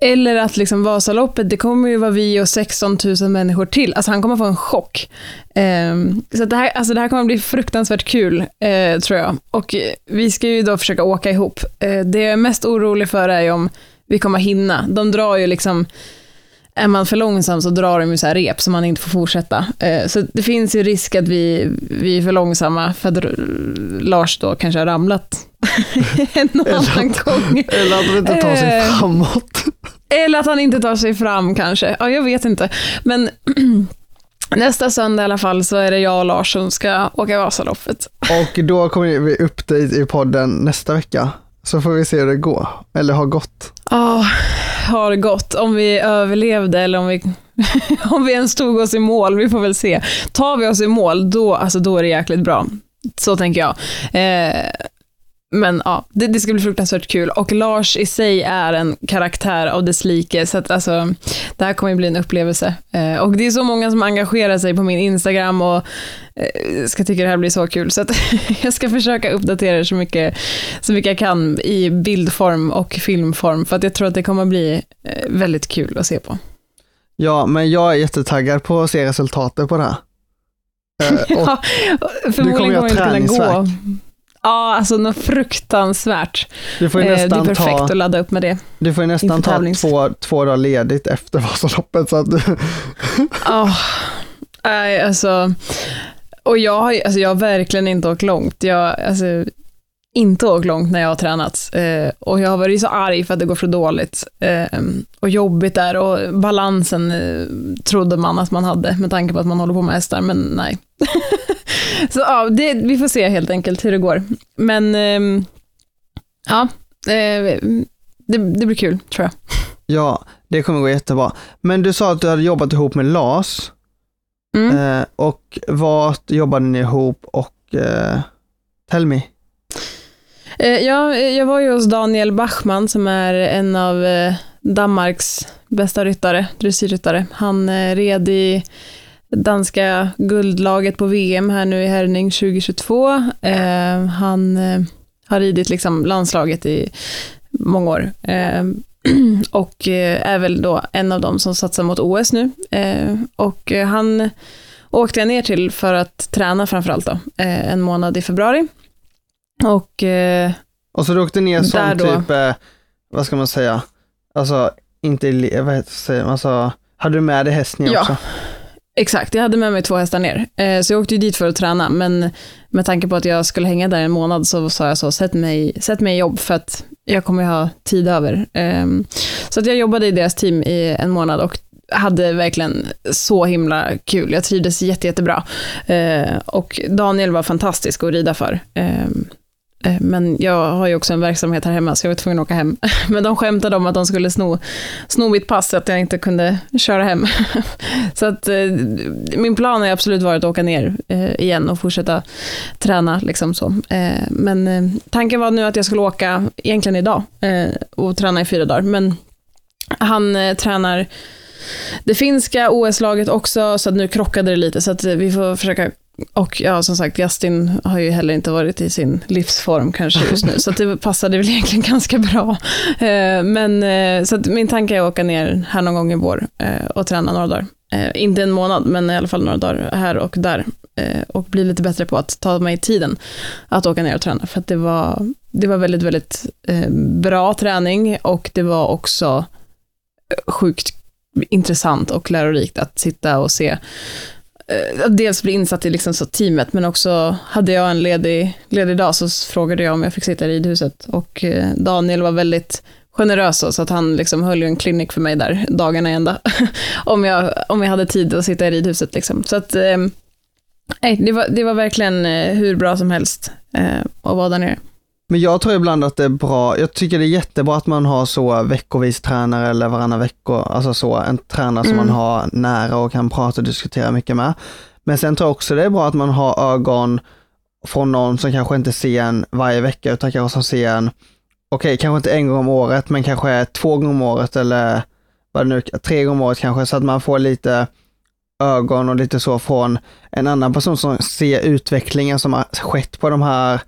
Eller att liksom Vasaloppet, det kommer ju vara vi och 16 000 människor till. Alltså han kommer få en chock. Ehm, så att det, här, alltså det här kommer bli fruktansvärt kul, eh, tror jag. Och vi ska ju då försöka åka ihop. Eh, det jag är mest orolig för är ju om vi kommer hinna. De drar ju liksom, är man för långsam så drar de ju så här rep så man inte får fortsätta. Eh, så det finns ju risk att vi, vi är för långsamma för att Lars då kanske har ramlat (laughs) en annan gång. Eller att han inte tar sig Eh. framåt. Eller att han inte tar sig fram kanske. Ja, jag vet inte. Men (clears throat) nästa söndag i alla fall så är det jag och Lars som ska åka Vasaloppet. Och då kommer vi upp i podden nästa vecka. Så får vi se hur det går. Eller har gått. Ja, har gått. Om vi överlevde eller om vi, (laughs) om vi ens tog oss i mål. Vi får väl se. Tar vi oss i mål, då, alltså, då är det jäkligt bra. Så tänker jag. Eh, men ja, det, det ska bli fruktansvärt kul. Och Lars i sig är en karaktär av dess like, så att alltså, det här kommer ju bli en upplevelse. Eh, och det är så många som engagerar sig på min Instagram och eh, ska tycka det här blir så kul. Så att (laughs) jag ska försöka uppdatera det så mycket, så mycket jag kan i bildform och filmform, för att jag tror att det kommer bli eh, väldigt kul att se på. Ja, men jag är jättetaggad på att se resultatet på det här. Eh, (laughs) Ja, kommer förmodligen jag kommer det inte kunna gå. Ja, alltså något fruktansvärt. du får ju Eh, det är nästan perfekt ta, att ladda upp med det. du får ju nästan ta två, två dagar ledigt efter (laughs) Vasaloppet. Så att du, Ja, nej alltså. Och jag har, alltså jag har verkligen inte åkt långt. Jag alltså, inte åkt långt när jag har tränat. Eh, och jag har varit så arg för att det går för dåligt. Eh, och jobbigt där och balansen eh, trodde man att man hade med tanke på att man håller på med hästar, men nej. (laughs) så ja, det, vi får se helt enkelt hur det går. Men ehm, ja, eh, det, det blir kul tror jag. ja, det kommer gå jättebra. Men du sa att du hade jobbat ihop med Lars. Mm. Eh, och vart jobbade ni ihop och eh, tell me. Eh, ja, eh, jag var ju hos Daniel Bachmann som är en av eh, Danmarks bästa ryttare, dressyrryttare. Han red i danska guldlaget på VM här nu i Herning 2022. Han har ridit liksom landslaget i många år. (clears throat) Och är väl då en av dem som satsar mot OS nu. Och han åkte jag ner till för att träna framförallt då, en månad i februari. Och eh, Och så du åkte ner som typ, eh, vad ska man säga, alltså inte, vad heter man, alltså, hade du med dig häst ner Ja. också? exakt, jag hade med mig två hästar ner. Eh, så jag åkte ju dit för att träna, men med tanke på att jag skulle hänga där en månad så sa jag så, sätt mig, sätt mig i jobb för att jag kommer ha tid över. Eh, så att jag jobbade i deras team i en månad och hade verkligen så himla kul. Jag trivdes jätte, jättebra. Eh, och Daniel var fantastisk att rida för. Eh, men jag har ju också en verksamhet här hemma, så jag var tvungen att åka hem. (laughs) Men de skämtade om att de skulle sno, sno mitt pass, så att jag inte kunde köra hem. (laughs) Så att eh, min plan har absolut varit att åka ner eh, igen och fortsätta träna. Liksom så. Men tanken var nu att jag skulle åka, egentligen idag, och träna i fyra dagar. Men han tränar det finska OS-laget också, så att nu krockade det lite, så att vi får försöka och ja, som sagt, Justin har ju heller inte varit i sin livsform kanske just nu, (laughs) så det passade väl egentligen ganska bra. Eh, men eh, så min tanke är att åka ner här någon gång i vår eh, och träna några dagar. Inte en månad, men i alla fall några dagar här och där. Och bli lite bättre på att ta mig tiden att åka ner och träna. För att det var, det var väldigt, väldigt bra träning och det var också sjukt intressant och lärorikt att sitta och se Eh, dels bli insatt i liksom så teamet, men också hade jag en ledig, ledig dag så frågade jag om jag fick sitta i ridhuset. Och eh, Daniel var väldigt generös så att han liksom höll en klinik för mig där dagarna ända. (laughs) om, jag, om jag hade tid att sitta i ridhuset. Liksom. Så att, eh, det, var, det var verkligen eh, hur bra som helst eh, att vara där nere. Men jag tror ibland att det är bra, jag tycker det är jättebra att man har så veckovis tränare eller varannan vecka, alltså så, en tränare som mm. man har nära och kan prata och diskutera mycket med. Men sen tror jag också det är bra att man har ögon från någon som kanske inte ser en varje vecka utan kanske som ser en, okej, okay, kanske inte en gång om året, men kanske två gånger om året eller vad det nu tre gånger om året kanske, så att man får lite ögon och lite så från en annan person som ser utvecklingen som har skett på de här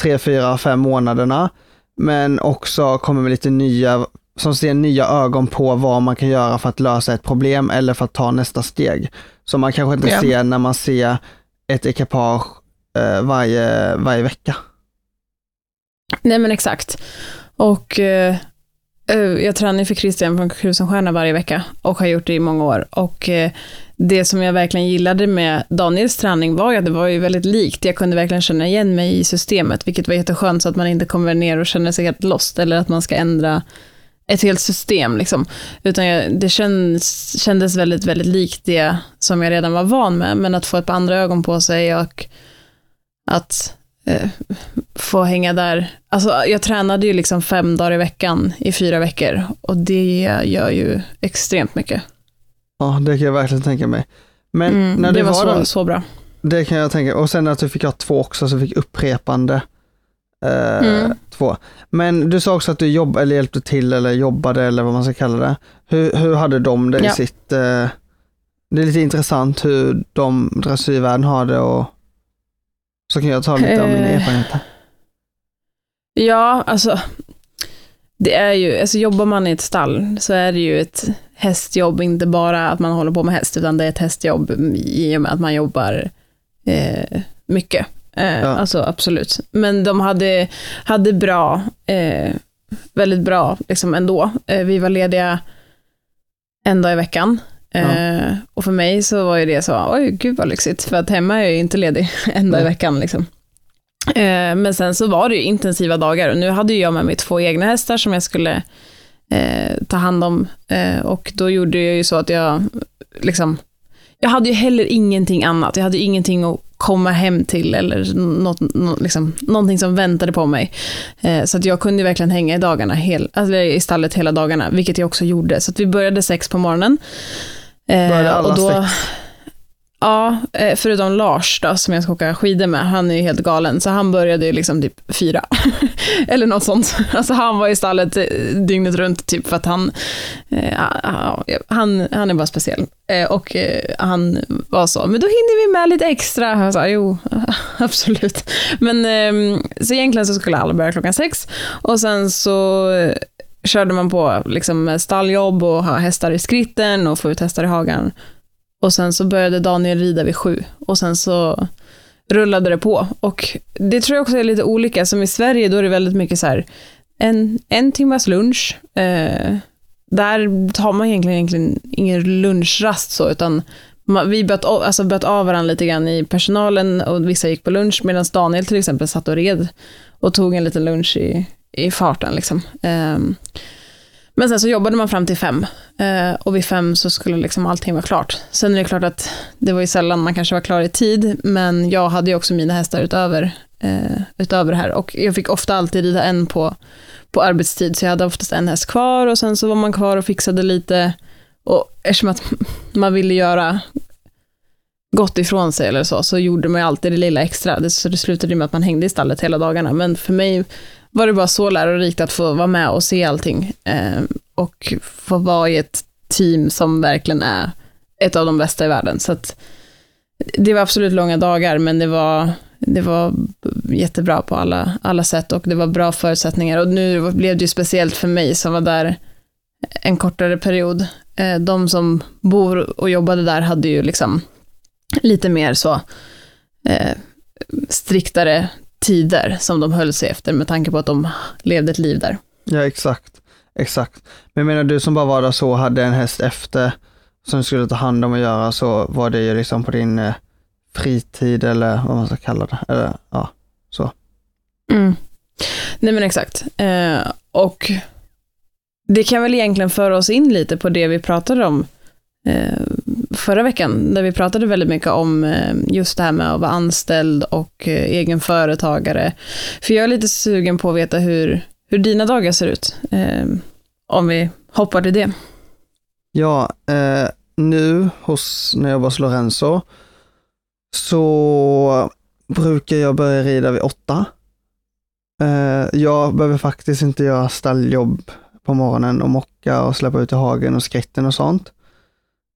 tre, fyra, fem månaderna. Men också kommer med lite nya, som ser nya ögon på vad man kan göra för att lösa ett problem eller för att ta nästa steg. Som man kanske inte ja. ser när man ser ett ekipage eh, varje, varje vecka. Nej men exakt. Och eh, Eh, jag tränar för Christian från Krusenstjärna varje vecka och har gjort det i många år. Och eh, det som jag verkligen gillade med Daniels träning var ju att det var ju väldigt likt. Jag kunde verkligen känna igen mig i systemet, vilket var jätteskönt så att man inte kommer ner och känner sig helt lost eller att man ska ändra ett helt system. Liksom. Utan jag, det känns, kändes väldigt, väldigt likt det som jag redan var van med, men att få ett par andra ögon på sig och att eh, få hänga där. Alltså, jag tränade ju liksom fem dagar i veckan i fyra veckor och det gör ju extremt mycket. Ja, det kan jag verkligen tänka mig. Men mm, när det, det var, var så, så, bra. Det kan jag tänka Och sen att du fick ha två också, så fick upprepande eh, mm. två. Men du sa också att du jobb, eller hjälpte till eller jobbade eller vad man ska kalla det. Hur, hur hade de det ja. i sitt... Eh, det är lite intressant hur de dressyrvärlden har det och så kan jag ta lite av mina eh. erfarenheter. Ja, alltså det är ju, alltså jobbar man i ett stall så är det ju ett hästjobb, inte bara att man håller på med häst, utan det är ett hästjobb i och med att man jobbar eh, mycket. Eh, ja. Alltså absolut. Men de hade, hade bra, eh, väldigt bra liksom ändå. Eh, vi var lediga en dag i veckan. Ja. Eh, och för mig så var ju det så, oj gud vad lyxigt, för att hemma är jag ju inte ledig (laughs) en dag i veckan. Liksom. Eh, men sen så var det ju intensiva dagar och nu hade jag med mig två egna hästar som jag skulle eh, ta hand om. Och då gjorde jag ju så att jag, liksom, jag hade ju heller ingenting annat. Jag hade ingenting att komma hem till eller något, något, liksom, någonting som väntade på mig. Eh, så att jag kunde verkligen hänga i, dagarna, hel, alltså i stallet hela dagarna, vilket jag också gjorde. Så att vi började sex på morgonen. Eh, började alla och då, sex? Ja, eh, förutom Lars då, som jag ska åka skidor med, han är ju helt galen, så han började ju liksom typ fyra. (laughs) Eller något sånt. Alltså han var i stallet eh, dygnet runt, typ för att han, eh, han, han är bara speciell. Och han var så, men då hinner vi med lite extra. Jag sa, jo, (laughs) absolut. Men ehm, så egentligen så skulle alla börja klockan sex, och sen så körde man på liksom stalljobb och ha hästar i skritten och få ut hästar i hagen. Och sen så började Daniel rida vid sju och sen så rullade det på. Och det tror jag också är lite olika, som i Sverige då är det väldigt mycket så här, en, en timmas lunch. Eh, där tar man egentligen, egentligen ingen lunchrast så, utan man, vi böt, alltså böt av varandra lite grann i personalen och vissa gick på lunch, medan Daniel till exempel satt och red och tog en liten lunch i, i farten. Liksom. Eh, men sen så jobbade man fram till fem eh, och vid fem så skulle liksom allting vara klart. Sen är det klart att det var ju sällan man kanske var klar i tid, men jag hade ju också mina hästar utöver eh, utöver det här. Och jag fick ofta alltid rida en på, på arbetstid, så jag hade oftast en häst kvar och sen så var man kvar och fixade lite. Och eftersom att (laughs) man ville göra gott ifrån sig eller så, så gjorde man ju alltid det lilla extra. Så det slutade med att man hängde i stallet hela dagarna. Men för mig var det bara så lärorikt att få vara med och se allting. Eh, och få vara i ett team som verkligen är ett av de bästa i världen. Så att, det var absolut långa dagar, men det var, det var jättebra på alla, alla sätt och det var bra förutsättningar. Och nu blev det ju speciellt för mig som var där en kortare period. Eh, de som bor och jobbade där hade ju liksom lite mer så eh, striktare tider som de höll sig efter med tanke på att de levde ett liv där. Ja, exakt. Exakt. Men jag menar du som bara var där så hade en häst efter som du skulle ta hand om och göra så var det ju liksom på din eh, fritid eller vad man ska kalla det. Eller, ja, så. Mm. Nej men exakt. Eh, och det kan väl egentligen föra oss in lite på det vi pratade om eh, förra veckan, där vi pratade väldigt mycket om eh, just det här med att vara anställd och eh, egen företagare. För jag är lite sugen på att veta hur, hur dina dagar ser ut, eh, om vi hoppar till det. Ja, eh, nu hos, när jag jobbar hos Lorenzo, så brukar jag börja rida vid åtta. Eh, jag behöver faktiskt inte göra stalljobb på morgonen och mocka och släppa ut i hagen och skritten och sånt.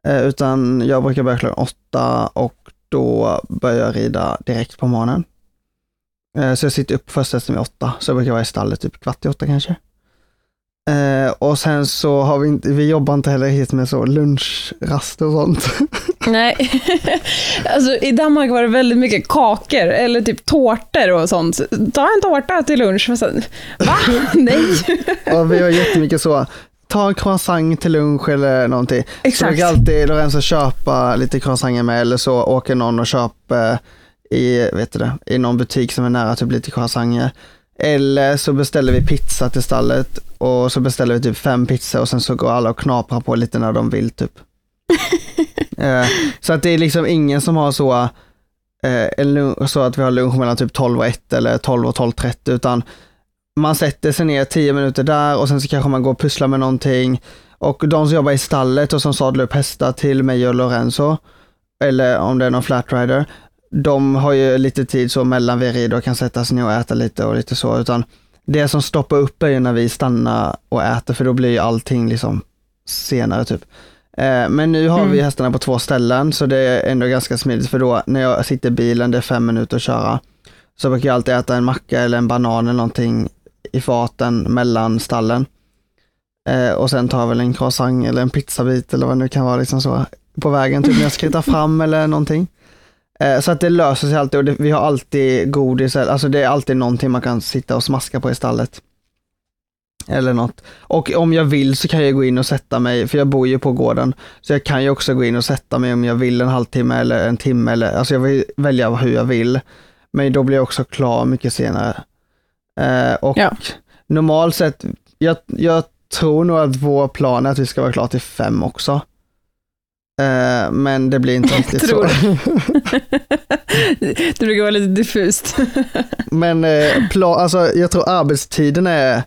Eh, utan jag brukar börja klockan åtta och då börjar jag rida direkt på morgonen. Eh, så jag sitter upp först hästen vid åtta, så jag brukar vara i stallet typ kvart i åtta kanske. Eh, och sen så har vi inte, vi jobbar inte heller hit med så lunchraster och sånt. (laughs) Nej, (laughs) alltså i Danmark var det väldigt mycket kakor eller typ tårtor och sånt. Ta en tårta till lunch. Va? (laughs) Nej. och vi har jättemycket så, ta en croissant till lunch eller någonting. Exakt. Så brukar alltid Lorenzo köpa lite croissanter med eller så åker någon och köper i, vet du det, i någon butik som är nära typ lite croissanter. Eller så beställer vi pizza till stallet och så beställer vi typ fem pizzor och sen så går alla och knaprar på lite när de vill typ. (laughs) eh, så att det är liksom ingen som har så, eh, så att vi har lunch mellan typ 12 och 1 eller 12 och 12.30 utan man sätter sig ner 10 minuter där och sen så kanske man går och pusslar med någonting. Och de som jobbar i stallet och som sadlar upp hästar till mig och Lorenzo, eller om det är någon flatrider, de har ju lite tid så mellan vi rider och kan sätta sig ner och äta lite och lite så, utan det som stoppar upp är ju när vi stannar och äter, för då blir ju allting liksom senare typ. Eh, men nu har mm. vi hästarna på två ställen, så det är ändå ganska smidigt, för då när jag sitter i bilen, det är fem minuter att köra, så brukar jag alltid äta en macka eller en banan eller någonting i faten mellan stallen. Eh, och sen tar jag väl en croissant eller en pizzabit eller vad det nu kan vara liksom så på vägen, typ när jag skrittar (laughs) fram eller någonting. Eh, så att det löser sig alltid och det, vi har alltid godis, alltså det är alltid någonting man kan sitta och smaska på i stallet. Eller något. Och om jag vill så kan jag gå in och sätta mig, för jag bor ju på gården, så jag kan ju också gå in och sätta mig om jag vill en halvtimme eller en timme eller, alltså jag vill välja hur jag vill. Men då blir jag också klar mycket senare. Eh, och ja. normalt sett, jag, jag tror nog att vår plan är att vi ska vara klara till fem också. Eh, men det blir inte (laughs) riktigt så. (laughs) det brukar vara lite diffust. (laughs) men eh, plan, alltså, jag tror arbetstiden är,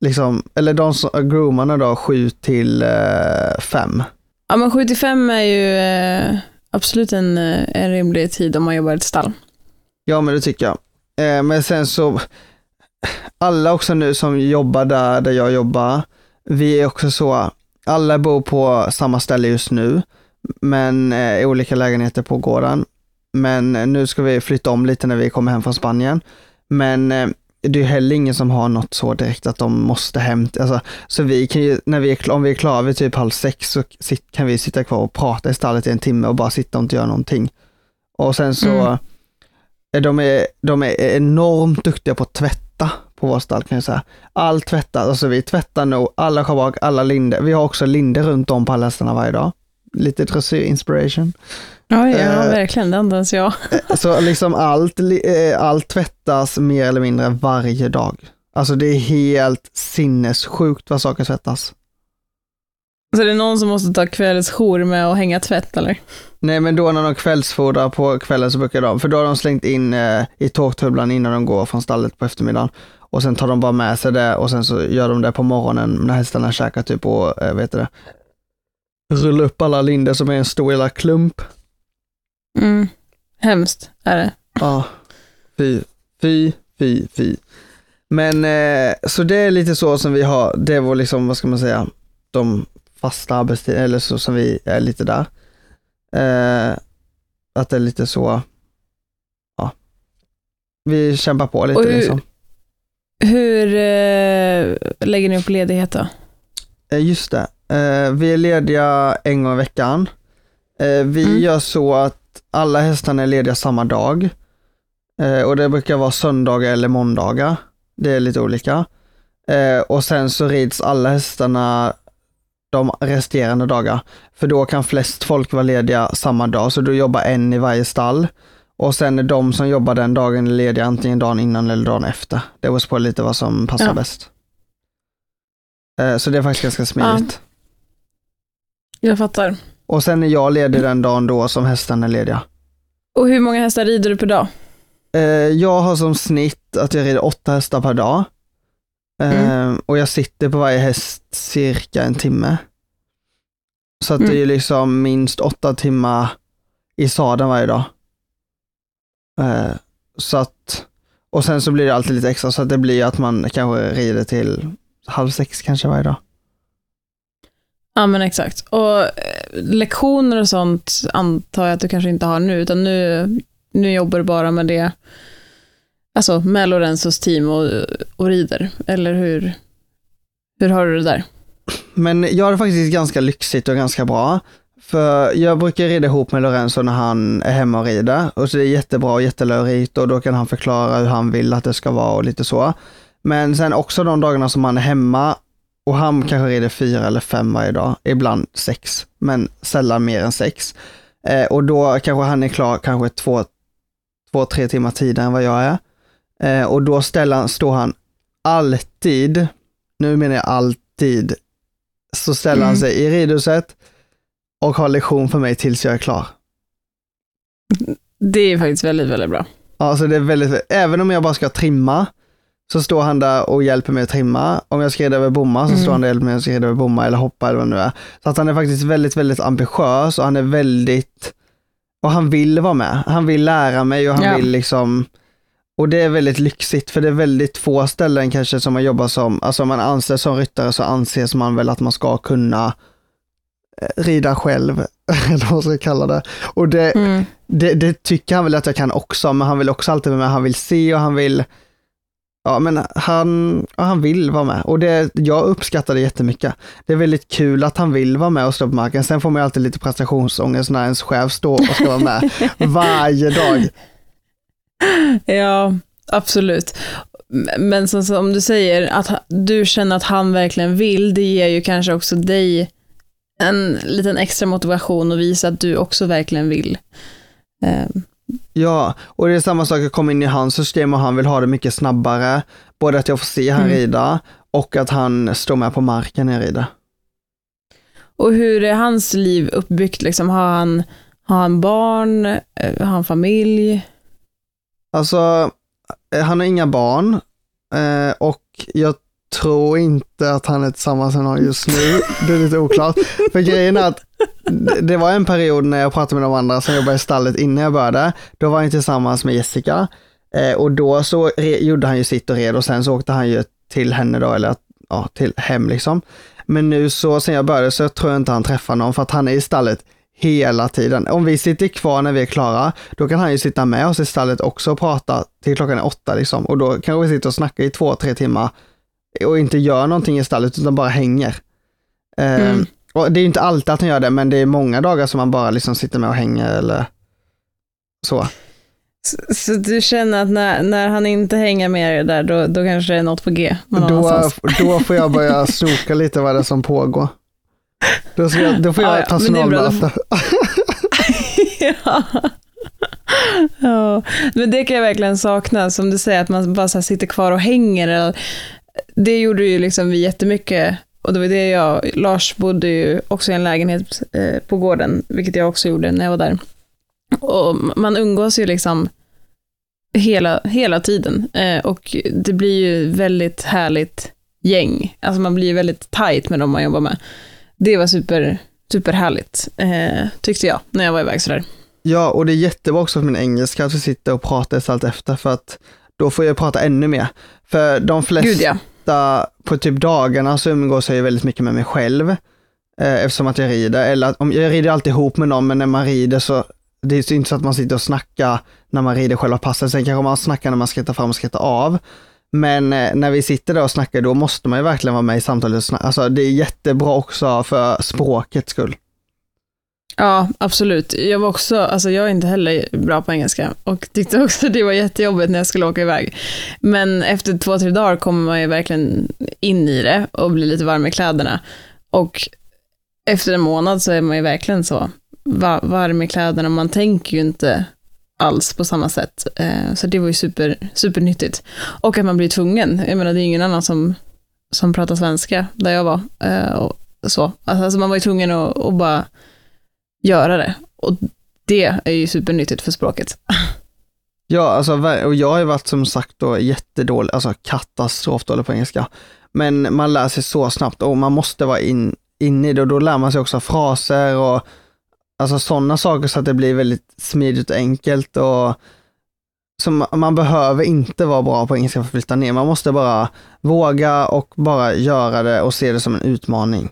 liksom, eller de som, groomarna då, sju till eh, fem. Ja men sju till fem är ju absolut en, en rimlig tid om man jobbar i ett stall. Ja men det tycker jag. Men sen så, alla också nu som jobbar där, där jag jobbar, vi är också så, alla bor på samma ställe just nu, men eh, i olika lägenheter på gården. Men eh, nu ska vi flytta om lite när vi kommer hem från Spanien. Men eh, det är heller ingen som har något så direkt att de måste hem. Alltså, så vi kan ju, när vi är, om vi är klara vid typ halv sex så kan vi sitta kvar och prata i stallet i en timme och bara sitta och inte göra någonting. Och sen så, mm. de, är, de är enormt duktiga på att tvätta på vår stall kan jag säga. Allt tvättas, alltså vi tvättar nog alla schabrak, alla linder. Vi har också linder runt om på alla hästarna varje dag. Lite dressyr-inspiration. Ja, ja uh, verkligen, det andas jag. Eh, så liksom allt, eh, allt tvättas mer eller mindre varje dag. Alltså det är helt sinnessjukt vad saker tvättas. Så det är någon som måste ta kvällsjour med att hänga tvätt eller? Nej men då när de kvällsfodrar på kvällen så brukar de, för då har de slängt in eh, i tågtubblan innan de går från stallet på eftermiddagen. Och sen tar de bara med sig det och sen så gör de det på morgonen när hästarna käkar typ och, eh, vet det, rulla upp alla linder som är en stor jävla klump. Mm. Hemskt är det. Ja, fy, fy, fy, fy. Men eh, så det är lite så som vi har, det var liksom, vad ska man säga, de fasta arbetstider, eller så som vi är lite där. Eh, att det är lite så, ja, vi kämpar på lite hur, liksom. Hur eh, lägger ni upp ledighet då? Eh, just det, eh, vi är lediga en gång i veckan. Eh, vi mm. gör så att alla hästarna är lediga samma dag. Eh, och det brukar vara söndagar eller måndagar. Det är lite olika. och sen så rids alla hästarna de resterande dagar. För då kan flest folk vara lediga samma dag, så du jobbar en i varje stall. Och sen är de som jobbar den dagen lediga antingen dagen innan eller dagen efter. Det beror på lite vad som passar ja. bäst. Eh, så det är faktiskt ganska smidigt. Ja. Jag fattar. Och sen är jag ledig den dagen då som hästarna är lediga. Och hur många hästar rider du per dag? Eh, jag har som snitt att jag rider åtta hästar per dag. Mm. Uh, och jag sitter på varje häst cirka en timme. Så att mm. det är liksom minst åtta timmar i sadeln varje dag. Uh, så att, och sen så blir det alltid lite extra så att det blir att man kanske rider till halv sex kanske varje dag. Ja men exakt. Och eh, lektioner och sånt antar jag att du kanske inte har nu, utan nu, nu jobbar du bara med det Alltså med Lorenzos team och, och rider, eller hur, hur har du det där? Men jag har det faktiskt ganska lyxigt och ganska bra. För jag brukar rida ihop med Lorenzo när han är hemma och rider. Och så är det jättebra och jättelörigt och då kan han förklara hur han vill att det ska vara och lite så. Men sen också de dagarna som han är hemma och han kanske rider fyra eller fem varje dag, ibland sex, men sällan mer än sex. Eh, och då kanske han är klar kanske två, två, tre timmar tidigare än vad jag är. Eh, och då ställer, står han alltid, nu menar jag alltid, så ställer mm. han sig i ridhuset och har lektion för mig tills jag är klar. Det är faktiskt väldigt, väldigt bra. Ja, så det är väldigt, även om jag bara ska trimma, så står han där och hjälper mig att trimma. Om jag ska rida över bommar så mm. står han där och hjälper mig att rida över bommar eller hoppa eller vad det nu är. Så att han är faktiskt väldigt, väldigt ambitiös och han är väldigt, och han vill vara med. Han vill lära mig och han ja. vill liksom, och det är väldigt lyxigt för det är väldigt få ställen kanske som man jobbar som, alltså om man anses som ryttare så anses man väl att man ska kunna eh, rida själv, (laughs) eller vad man ska kalla det. Och det, mm. det, det, tycker han väl att jag kan också, men han vill också alltid vara med, han vill se och han vill, ja men han, ja, han vill vara med. Och det, jag uppskattar det jättemycket. Det är väldigt kul att han vill vara med och stå på marken. Sen får man ju alltid lite prestationsångest när ens chef står och ska vara med (laughs) varje dag. (laughs) Ja, absolut. Men som, som du säger, att du känner att han verkligen vill, det ger ju kanske också dig en liten extra motivation och visa att du också verkligen vill. Um. Ja, och det är samma sak, jag kommer in i hans system och han vill ha det mycket snabbare. Både att jag får se han mm. rida och att han står med på marken när jag rider. Och hur är hans liv uppbyggt? Liksom, har, han, har han barn? Eh, har han familj? Alltså, eh, han har inga barn eh, och jag tror inte att han är tillsammans med någon just nu. Det är lite oklart. För grejen är att det var en period när jag pratade med de andra som jobbade i stallet innan jag började. Då var han tillsammans med Jessica eh, och då så gjorde han ju sitt och red och sen så åkte han ju till henne då, eller ja, till hem liksom. Men nu så sen jag började så tror jag inte han träffar någon för att han är i stallet hela tiden. Om vi sitter kvar när vi är klara, då kan han ju sitta med oss i stallet också och prata till klockan är åtta liksom. Och då kanske vi sitter och snackar i två, tre timmar och inte gör någonting i stallet utan bara hänger. Ehm, mm. och det är inte alltid att han gör det, men det är många dagar som han bara liksom sitter med och hänger eller så. Så, så du känner att när, när han inte hänger med er där, då, då kanske det är något på G? Då, då får jag börja snoka lite vad det är som pågår. Då, ska jag, då får jag ja, personalmöte. (laughs) ja. ja, men det kan jag verkligen sakna, som du säger, att man bara sitter kvar och hänger. Det gjorde ju liksom vi jättemycket och det var det jag, Lars bodde ju också i en lägenhet eh, på gården, vilket jag också gjorde när jag var där. Och man umgås ju liksom hela, hela tiden. Eh, och det blir ju väldigt härligt gäng. Alltså man blir väldigt tight med dem man jobbar med. Det var super, superhärligt, eh, tyckte jag, när jag var iväg sådär. Ja, och det är jättebra också för min engelska att vi sitter och pratar allt efter, för att då får jag prata ännu mer. För de flesta Gud, ja. på typ dagarna så umgås jag ju väldigt mycket med mig själv, eh, eftersom att jag rider. Eller att, om, jag rider alltid ihop med någon, men när man rider så det är inte så att man sitter och snackar när man rider själva passet, sen kanske man snackar när man skrattar fram och skrattar av. Men eh, när vi sitter där och snackar, då måste man ju verkligen vara med i samtalet. Alltså det är jättebra också för språkets skull. Ja, absolut. Jag var också, alltså jag är inte heller bra på engelska och tyckte också det var jättejobbigt när jag skulle åka iväg. Men efter två, tre dagar kommer man ju verkligen in i det och blir lite varm i kläderna. Och efter en månad så är man ju verkligen så varm i kläderna, man tänker ju inte alls på samma sätt. Eh, så det var ju super, supernyttigt. Och att man blir tvungen, jag menar det är ingen annan som, som pratar svenska där jag var. Eh, och så. Alltså, alltså man var ju tvungen att, att bara göra det. Och det är ju supernyttigt för språket. (laughs) Ja, alltså, och jag har ju varit som sagt då jättedålig, alltså katastrofdålig på engelska. Men man lär sig så snabbt och man måste vara in, in i det och då lär man sig också fraser och alltså sådana saker så att det blir väldigt smidigt och enkelt och så man behöver inte vara bra på engelska för att flytta ner. Man måste bara våga och bara göra det och se det som en utmaning.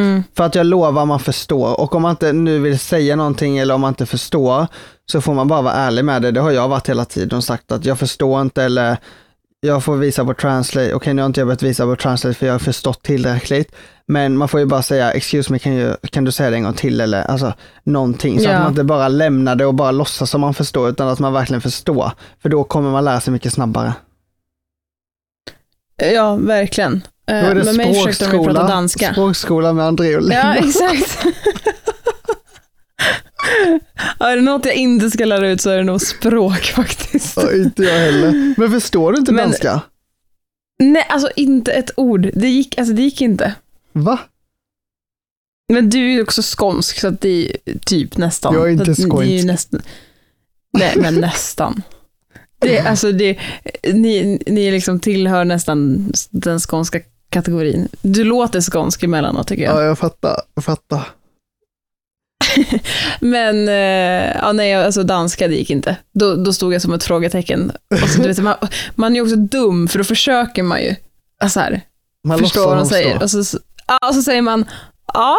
Mm. För att jag lovar man förstår och om man inte nu vill säga någonting eller om man inte förstår så får man bara vara ärlig med det. Det har jag varit hela tiden och sagt att jag förstår inte eller jag får visa på translate. Okej, okay, nu har inte jag börjat visa på translate för jag har förstått tillräckligt. Men man får ju bara säga, excuse me, kan, you, kan du säga det en gång till eller alltså någonting. Så ja. att man inte bara lämnar det och bara låtsas som man förstår, utan att man verkligen förstår. För då kommer man lära sig mycket snabbare. Ja, verkligen. Då är det med språkskola, danska. språkskola med André och Ja, exakt. (laughs) (laughs) ja, är det något jag inte ska lära ut så är det nog språk (laughs) faktiskt. Ja, inte jag heller. Men förstår du inte Men, danska? Nej, alltså inte ett ord. Det gick, alltså, det gick inte. Va? Men du är ju också skånsk, så att det är typ nästan. Jag är inte skånsk. Nästan... Nej, men nästan. Det, alltså det, ni, ni liksom tillhör nästan den skånska kategorin. Du låter skånsk emellanåt tycker jag. Ja, jag fattar. Jag fattar. (laughs) Men, eh, ja nej, alltså danska det gick inte. Då, då stod jag som ett frågetecken. Och så, du vet, man, man är ju också dum, för då försöker man ju, alltså här, man förstå vad de säger. Och så, ja, och så säger man, ja,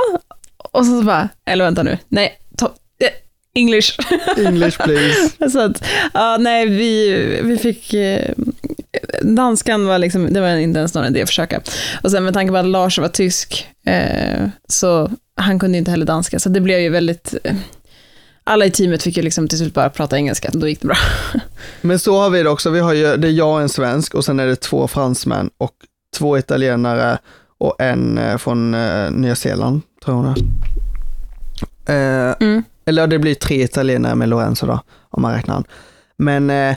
och så, så bara, eller vänta nu, nej, to, eh, English. English please. (laughs) så att, ja, nej, vi, vi fick, eh, danskan var liksom, det var inte ens någon idé att försöka. Och sen med tanke på att Lars var tysk, eh, så han kunde inte heller danska, så det blev ju väldigt, eh, alla i teamet fick ju liksom till slut bara prata engelska, då gick det bra. (laughs) Men så har vi det också, vi har ju, det är jag och en svensk och sen är det två fransmän och två italienare och en eh, från eh, Nya Zeeland, tror jag eh, mm. Eller det blir tre italienare med Lorenzo då, om man räknar. Men eh,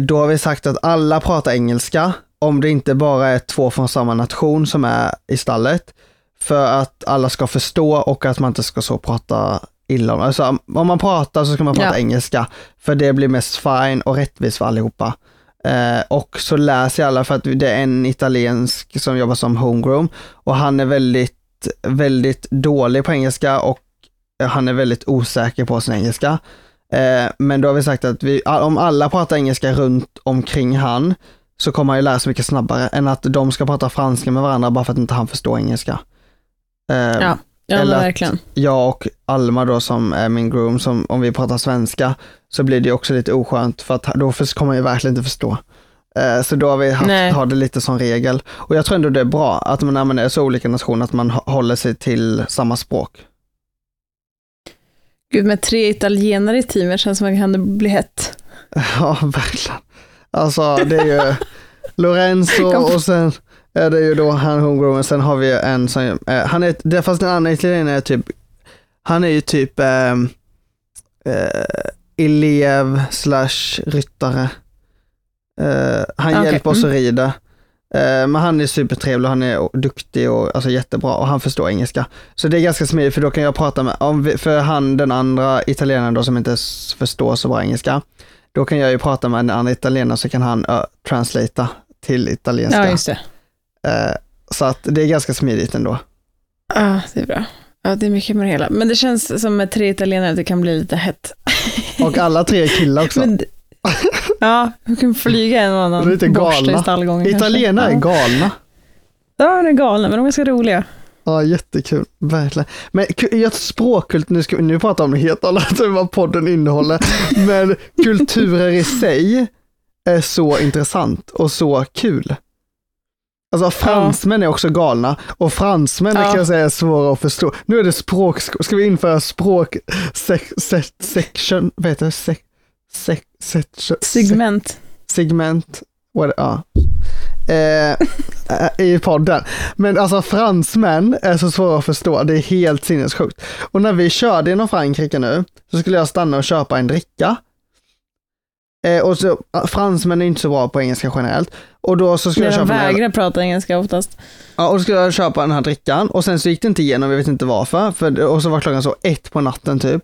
då har vi sagt att alla pratar engelska, om det inte bara är två från samma nation som är i stallet. För att alla ska förstå och att man inte ska så prata illa om. Alltså, om man pratar så ska man prata ja. engelska, för det blir mest fine och rättvist för allihopa. Eh, och så läser alla för att det är en italiensk som jobbar som homegrown och han är väldigt, väldigt dålig på engelska och han är väldigt osäker på sin engelska. Eh, men då har vi sagt att vi, om alla pratar engelska runt omkring han så kommer han ju lära sig mycket snabbare än att de ska prata franska med varandra bara för att inte han förstår engelska. Eh, ja, ja eller verkligen. Jag och Alma då som är min groom, som, om vi pratar svenska så blir det också lite oskönt för att då kommer man ju verkligen inte förstå. Eh, så då har vi haft, har det lite som regel. Och jag tror ändå det är bra att man, när man är så olika nationer, att man håller sig till samma språk. Gud, med tre italienare i teamet känns som att det kan bli hett. (laughs) Ja, verkligen. Alltså det är ju (laughs) Lorenzo och sen är det ju då han homegrown, sen har vi en som, eh, han är, fast den andra italienaren är typ, han är ju typ eh, eh, elev slash ryttare. Eh, han okay. hjälper oss att mm. rida. Eh, men han är supertrevlig, han är duktig och alltså jättebra och han förstår engelska. Så det är ganska smidigt för då kan jag prata med, för han den andra italienaren då som inte förstår så bra engelska, då kan jag ju prata med en annan italienare så kan han uh, translata till italienska. Ja, just det. Uh, så att det är ganska smidigt ändå. Ja, det är bra. Ja, det är mycket med det hela. Men det känns som med tre italienare att det kan bli lite hett. Och alla tre är killar (laughs) också. Men, (laughs) ja, vi kan flyga en och annan lite galna. i stallgången. Italienare är galna. Ja, de är galna, men de är ganska roliga. Ja, jättekul. Verkligen. Men ett språkkult, nu, ska, nu pratar vi om helt annat (laughs) än vad podden innehåller, men kulturer i sig är så intressant och så kul. Alltså fransmän är också galna och fransmän ja. kan jag säga är svåra att förstå. Nu är det språk, ska vi införa språk, sek, se, section, vad heter det? Se, se, se, segment. Segment, what, ja. Eh, I podden. Men alltså fransmän är så svåra att förstå, det är helt sinnessjukt. Och när vi körde genom Frankrike nu, så skulle jag stanna och köpa en dricka. Eh, och så, fransmän är inte så bra på engelska generellt. Och då så skulle jag köpa... De vägrar prata engelska oftast. Ja, och då skulle jag köpa den här drickan och sen så gick det inte igenom, jag vet inte varför. För, och så var klockan så ett på natten typ.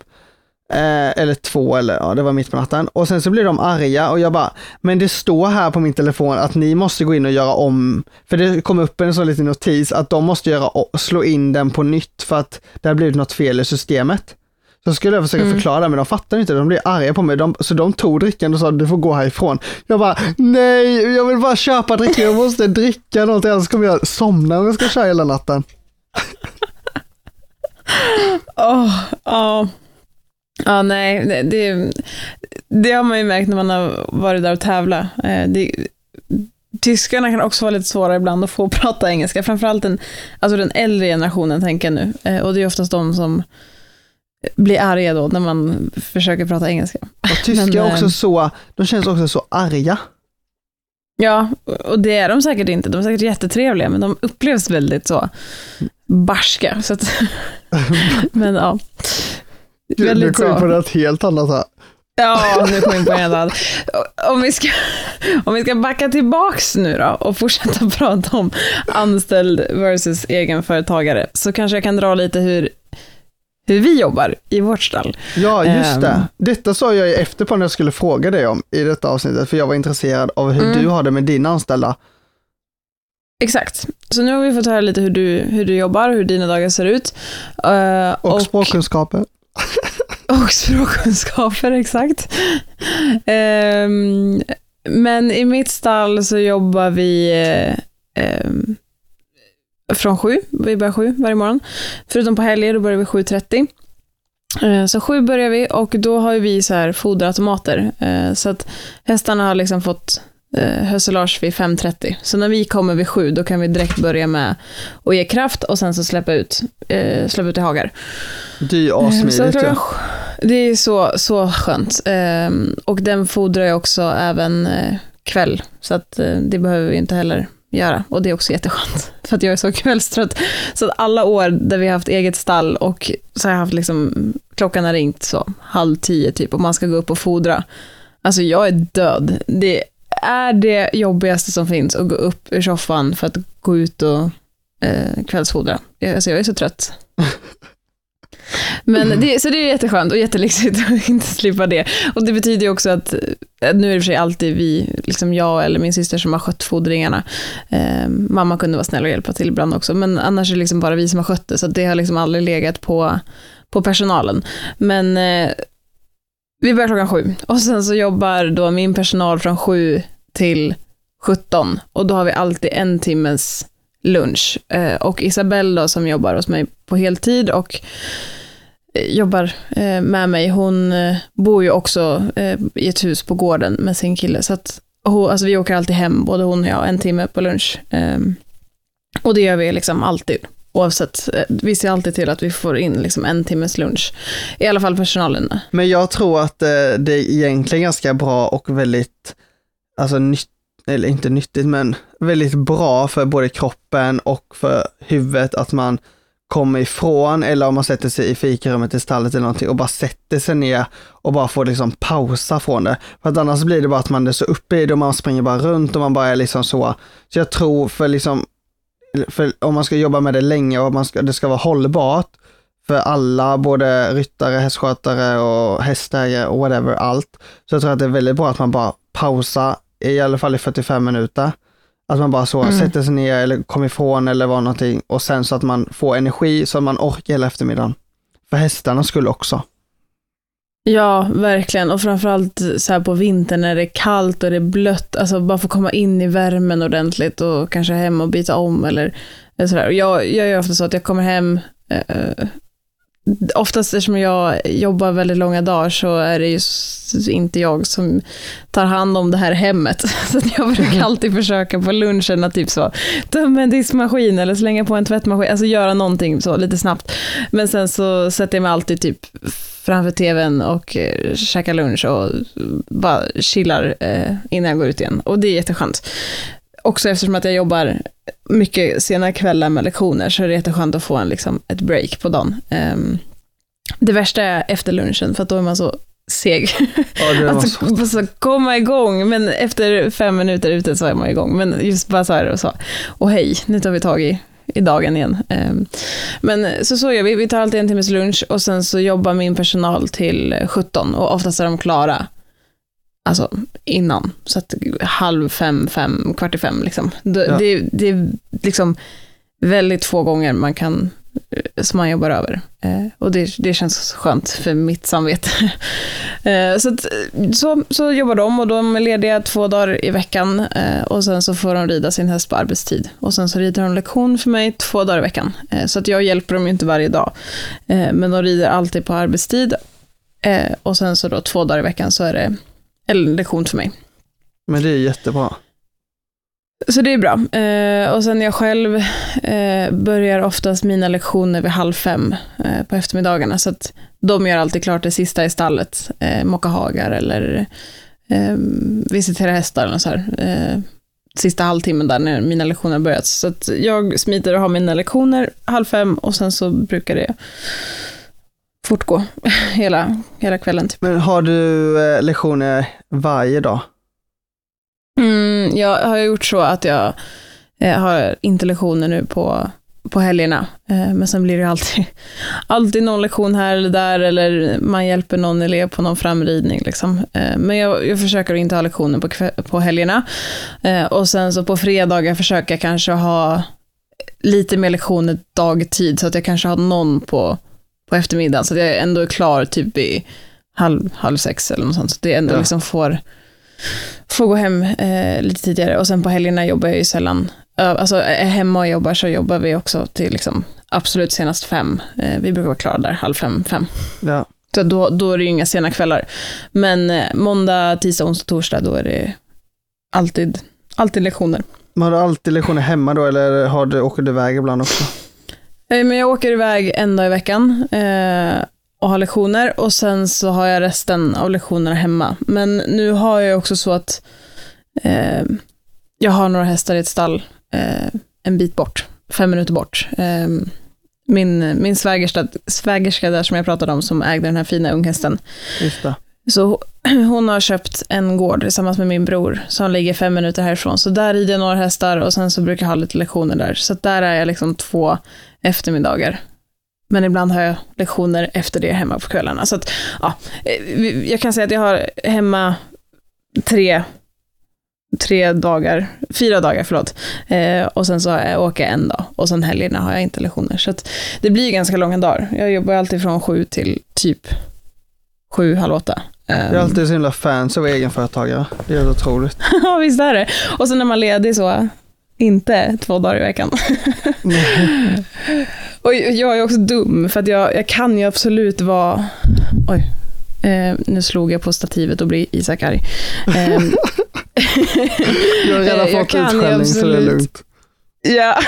Eh, eller två, eller ja, det var mitt på natten. Och sen så blir de arga och jag bara, men det står här på min telefon att ni måste gå in och göra om, för det kom upp en sån liten notis att de måste göra, slå in den på nytt för att det har blivit något fel i systemet. Så skulle jag försöka mm. förklara det, men de fattar inte, de blir arga på mig. De, så de tog drickan och sa du får gå härifrån. Jag bara, nej, jag vill bara köpa drickan, jag måste dricka någonting, annars kommer jag somna om jag ska köra hela natten. (laughs) oh, oh. Ja, nej, det, det, det, har man ju märkt när man har varit där och tävlat. Eh, det, tyskarna kan också vara lite svåra ibland att få prata engelska, framförallt den, alltså den äldre generationen tänker jag nu. Eh, och det är oftast de som blir arga då när man försöker prata engelska. Och tyskar är också eh, så, de känns också så arga. Ja, och det är de säkert inte. De är säkert jättetrevliga, men de upplevs väldigt så barska. Så att, (laughs) men ja. Väldigt nu kom vi på något helt annat här. Ja, nu kom vi på en annat. Om vi, ska, om vi ska backa tillbaks nu då och fortsätta (laughs) prata om anställd versus egenföretagare, så kanske jag kan dra lite hur hur vi jobbar i vårt stall. Ja, just det. Ehm. Detta sa jag efter på när jag skulle fråga dig om i detta avsnittet, för jag var intresserad av hur mm. du har det med dina anställda. Exakt. Så nu har vi fått höra lite hur du, hur du jobbar, hur dina dagar ser ut. Uh, och, och språkkunskaper. (laughs) och språkkunskaper, exakt. Um, men i mitt stall så jobbar vi um, från sju, vi börjar sju varje morgon. Förutom på helger, då börjar vi 7.30. Eh, så sju börjar vi och då har vi så här foderautomater. Eh, så att hästarna har liksom fått hösselage vid 5.30. Så när vi kommer vid sju, då kan vi direkt börja med att ge kraft och sen så släppa ut, släppa ut i hagar. Det är ju assmidigt ju. Det är så, så skönt. Och den fodrar jag också även kväll, så att det behöver vi inte heller göra och det är också jätteskönt (laughs) för att jag är så kvällstrött. Så att alla år där vi har haft eget stall och så har jag haft liksom, klockan har ringt så halv tio typ och man ska gå upp och fodra. Alltså jag är död. Det är det jobbigaste som finns att gå upp ur soffan för att gå ut och eh, kvällsfodra. Alltså jag är så trött. (laughs) Men det, så det är jätteskönt och jättelyxigt att (laughs) inte slippa det. Och det betyder ju också att, nu är det för sig alltid vi, liksom jag eller min syster som har skött fodringarna. Eh, mamma kunde vara snäll och hjälpa till ibland också, men annars är det liksom bara vi som har skött det, så det har liksom aldrig legat på, på personalen. Men eh, vi börjar klockan sju och sen så jobbar då min personal från sju till 17 och då har vi alltid en timmes lunch. Eh, och Isabelle då, som jobbar hos mig på heltid och eh, jobbar eh, med mig, hon bor ju också i ett hus på gården med sin kille. Så att hon, alltså vi åker alltid hem, både hon och jag, en timme på lunch. Och det gör vi liksom alltid. Oavsett, vi ser alltid till att vi får in liksom en timmes lunch. I alla fall personalen. Men jag tror att det är egentligen ganska bra och väldigt alltså, nytt eller inte nyttigt, men väldigt bra för både kroppen och för huvudet att man kommer ifrån eller om man sätter sig i fikarummet i stallet eller någonting och bara sätter sig ner och bara får liksom pausa från det. För att annars blir det bara att man är så uppe i det och man springer bara runt och man bara är liksom så. Så jag tror för liksom, för om man ska jobba med det länge och man ska, det ska vara hållbart för alla, både ryttare, hästskötare och hästägare och whatever, allt. Så jag tror att det är väldigt bra att man bara pausar, i alla fall i 45 minuter att man bara så mm. sätter sig ner eller kommer ifrån eller vad någonting och sen så att man får energi så att man orkar hela eftermiddagen. För hästarna skulle också. Ja, verkligen. Och framförallt så här på vintern när det är kallt och det är blött, alltså bara få komma in i värmen ordentligt och kanske hem och byta om eller sådär. Jag, jag gör ofta så att jag kommer hem eh, oftast eftersom jag jobbar väldigt långa dagar så är det ju inte jag som tar hand om det här hemmet. (laughs) Så jag brukar (laughs) alltid försöka på lunchen att typ så tömma en diskmaskin eller slänga på en tvättmaskin, alltså göra någonting så lite snabbt. Men sen så sätter jag mig alltid typ framför tvn och eh, käkar lunch och bara chillar eh, innan jag går ut igen. Och det är jätteskönt också eftersom att jag jobbar mycket sena kvällar med lektioner så är det jätteskönt att få en, liksom, ett break på dagen. Um, det värsta är efter lunchen, för att då är man så seg. Ja, (laughs) alltså, så komma igång, men efter fem minuter ute så är man igång. Men just bara så här och så, och hej, nu tar vi tag i, i dagen igen. Um, men så så gör vi, vi tar alltid en timmes lunch och sen så jobbar min personal till 17 och oftast är de klara alltså innan. Så att halv fem, fem, kvart i fem liksom. Det, ja. det, det, är liksom väldigt få gånger man kan, eh, som man jobbar över. Eh, och det, det känns skönt för mitt samvete. (laughs) eh, så, att, så, så jobbar de och de är lediga två dagar i veckan eh, och sen så får de rida sin häst på arbetstid. Och sen så rider de lektion för mig två dagar i veckan. Eh, så att jag hjälper dem inte varje dag. Eh, men de rider alltid på arbetstid. och sen så då två dagar i veckan så är det en lektion för mig. Men det är jättebra. Så det är bra. Eh, och sen jag själv eh, börjar oftast mina lektioner vid halv fem eh, på eftermiddagarna. Så att de gör alltid klart det sista i stallet. Eh, mocka hagar eller visitera hästar eller så här. Sista halvtimmen där när mina lektioner börjat. Så att jag smiter och har mina lektioner halv fem och sen så brukar det fortgå (laughs) hela, hela kvällen. Typ. Men har du eh, lektioner varje dag? Mm, jag har gjort så att jag eh, har inte lektioner nu på, på helgerna. Eh, men sen blir det alltid, (laughs) alltid någon lektion här eller där eller man hjälper någon elev på någon framridning. Liksom. Eh, men jag, jag försöker inte ha lektioner på, på helgerna. Eh, och sen så på fredagar försöker jag kanske ha lite mer lektioner dagtid så att jag kanske har någon på på eftermiddagen, så att jag ändå är klar typ i halv, halv sex eller något sånt. Så att jag ändå ja. liksom får, får gå hem eh, lite tidigare. Och sen på helgerna jobbar jag ju sällan. Alltså är hemma och jobbar så jobbar vi också till liksom absolut senast fem. Eh, vi brukar vara klara där halv fem, fem. Ja. Så då, då är det ju inga sena kvällar. Men eh, måndag, tisdag, onsdag, torsdag, då är det alltid, alltid lektioner. Men har du alltid lektioner hemma då, eller har du, åker du iväg ibland också? Eh, men jag åker iväg en dag i veckan eh, och har lektioner och sen så har jag resten av lektionerna hemma. Men nu har jag också så att eh, jag har några hästar i ett stall eh, en bit bort, fem minuter bort. Eh, min min svägerska, svägerska där som jag pratade om som ägde den här fina unghästen. Så (clears throat) hon har köpt en gård tillsammans med min bror som ligger fem minuter härifrån. Så där rider jag några hästar och sen så brukar jag ha lite lektioner där. Så där är jag liksom två eftermiddagar. Men ibland har jag lektioner efter det hemma på kvällarna. Så att, ja, eh, jag kan säga att jag har hemma tre, tre dagar, fyra dagar, förlåt. Eh, och sen så jag, åker jag en dag. Och sen helgerna har jag inte lektioner. Så att det blir ganska långa dagar. Jag jobbar alltid från sju till typ sju, halv åtta. Jag är alltid så himla fans av egenföretagare. Det är otroligt. (laughs) ja, visst är det. Och så när man är ledig så, inte två dagar i veckan. (laughs) (laughs) och jag är också dum, för att jag, jag kan ju absolut vara... Oj, eh, nu slog jag på stativet och blir Isak arg. Eh, jag har redan fått utskällning så det är lugnt. Ja.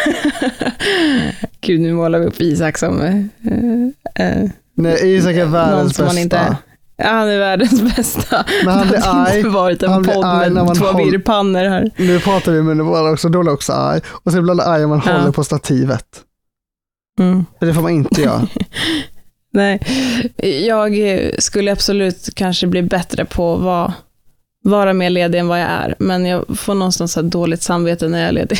Gud, nu målar vi upp Isak som... Eh, eh Nej, Isak är världens bästa. Inte, han är världens bästa. Men han blir arg. Det varit en podd med två håll... virrpannor här. Nu pratar vi men det var också, då också arg. Och sen blir han arg om man ja. håller på stativet. Mm. För det får man inte göra. (laughs) Nej, jag skulle absolut kanske bli bättre på att vara, vara mer ledig än vad jag är, men jag får någonstans ha dåligt samvete när jag är ledig.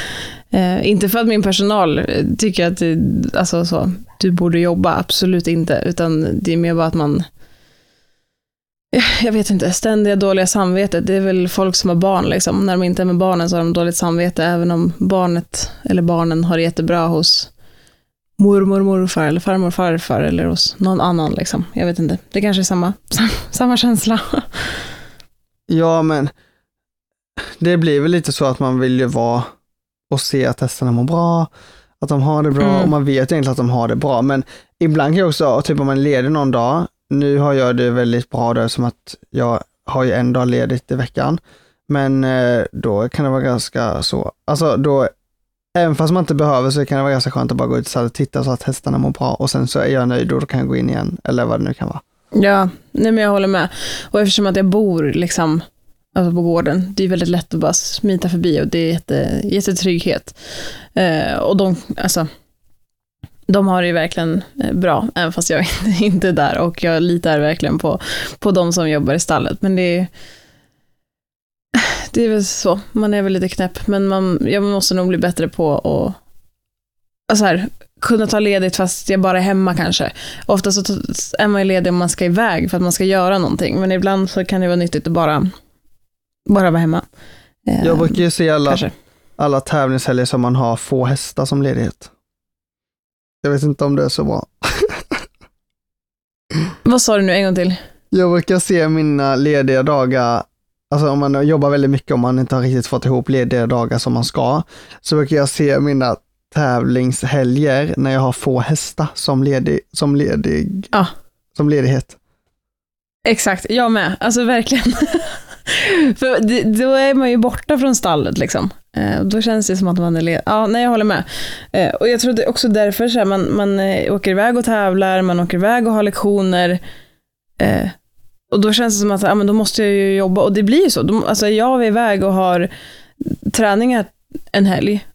(laughs) eh, inte för att min personal tycker att det, alltså så, du borde jobba, absolut inte, utan det är mer bara att man (laughs) jag vet inte, ständiga dåliga samvetet, det är väl folk som har barn liksom. När de inte är med barnen så har de dåligt samvete, även om barnet eller barnen har det jättebra hos mormor, morfar eller farmor, farfar eller hos någon annan liksom. Jag vet inte, det kanske är samma, (laughs) samma känsla. (laughs) Ja, men det blir väl lite så att man vill ju vara och se att hästarna mår bra, att de har det bra mm. och man vet egentligen att de har det bra. Men ibland kan jag också, typ om man ledig någon dag, nu har jag det väldigt bra där som att jag har ju en dag ledigt i veckan. Men eh, då kan det vara ganska så, alltså då, även fast man inte behöver så kan det vara ganska skönt att bara gå ut och titta så att hästarna mår bra och sen så är jag nöjd och då kan jag gå in igen, eller vad det nu kan vara. Ja, nej men jag håller med. Och eftersom att jag bor liksom alltså på gården, det är väldigt lätt att bara smita förbi och det är jätte, jättetrygghet. Eh, och de, alltså, de har det ju verkligen eh, bra, även fast jag (laughs) inte är där och jag litar verkligen på, på de som jobbar i stallet. Men det är, (sighs) det är väl så, man är väl lite knäpp, men man, jag måste nog bli bättre på att alltså här, kunna ta ledigt fast jag bara är hemma kanske. Ofta så är man ju ledig om man ska iväg för att man ska göra någonting, men ibland så kan det vara nyttigt att bara, bara vara hemma. Jag brukar ju se alla, alla tävlingshelger som man har få hästar som ledighet. Jag vet inte om det är så bra. (laughs) Vad sa du nu en gång till? Jag brukar se mina lediga dagar, alltså om man jobbar väldigt mycket, om man inte har riktigt fått ihop lediga dagar som man ska, så brukar jag se mina tävlingshelger när jag har få hästar som, ledig, som, ledig, ja. som ledighet. Exakt, jag med. Alltså verkligen. (laughs) För då är man ju borta från stallet liksom. Eh, då känns det som att man är ledig. Ja, nej jag håller med. Eh, och jag tror det är också därför så här, man, man eh, åker iväg och tävlar, man åker iväg och har lektioner. Eh, och då känns det som att ja, men då måste jag ju jobba. Och det blir ju så. De, alltså jag är iväg och har träningar en helg.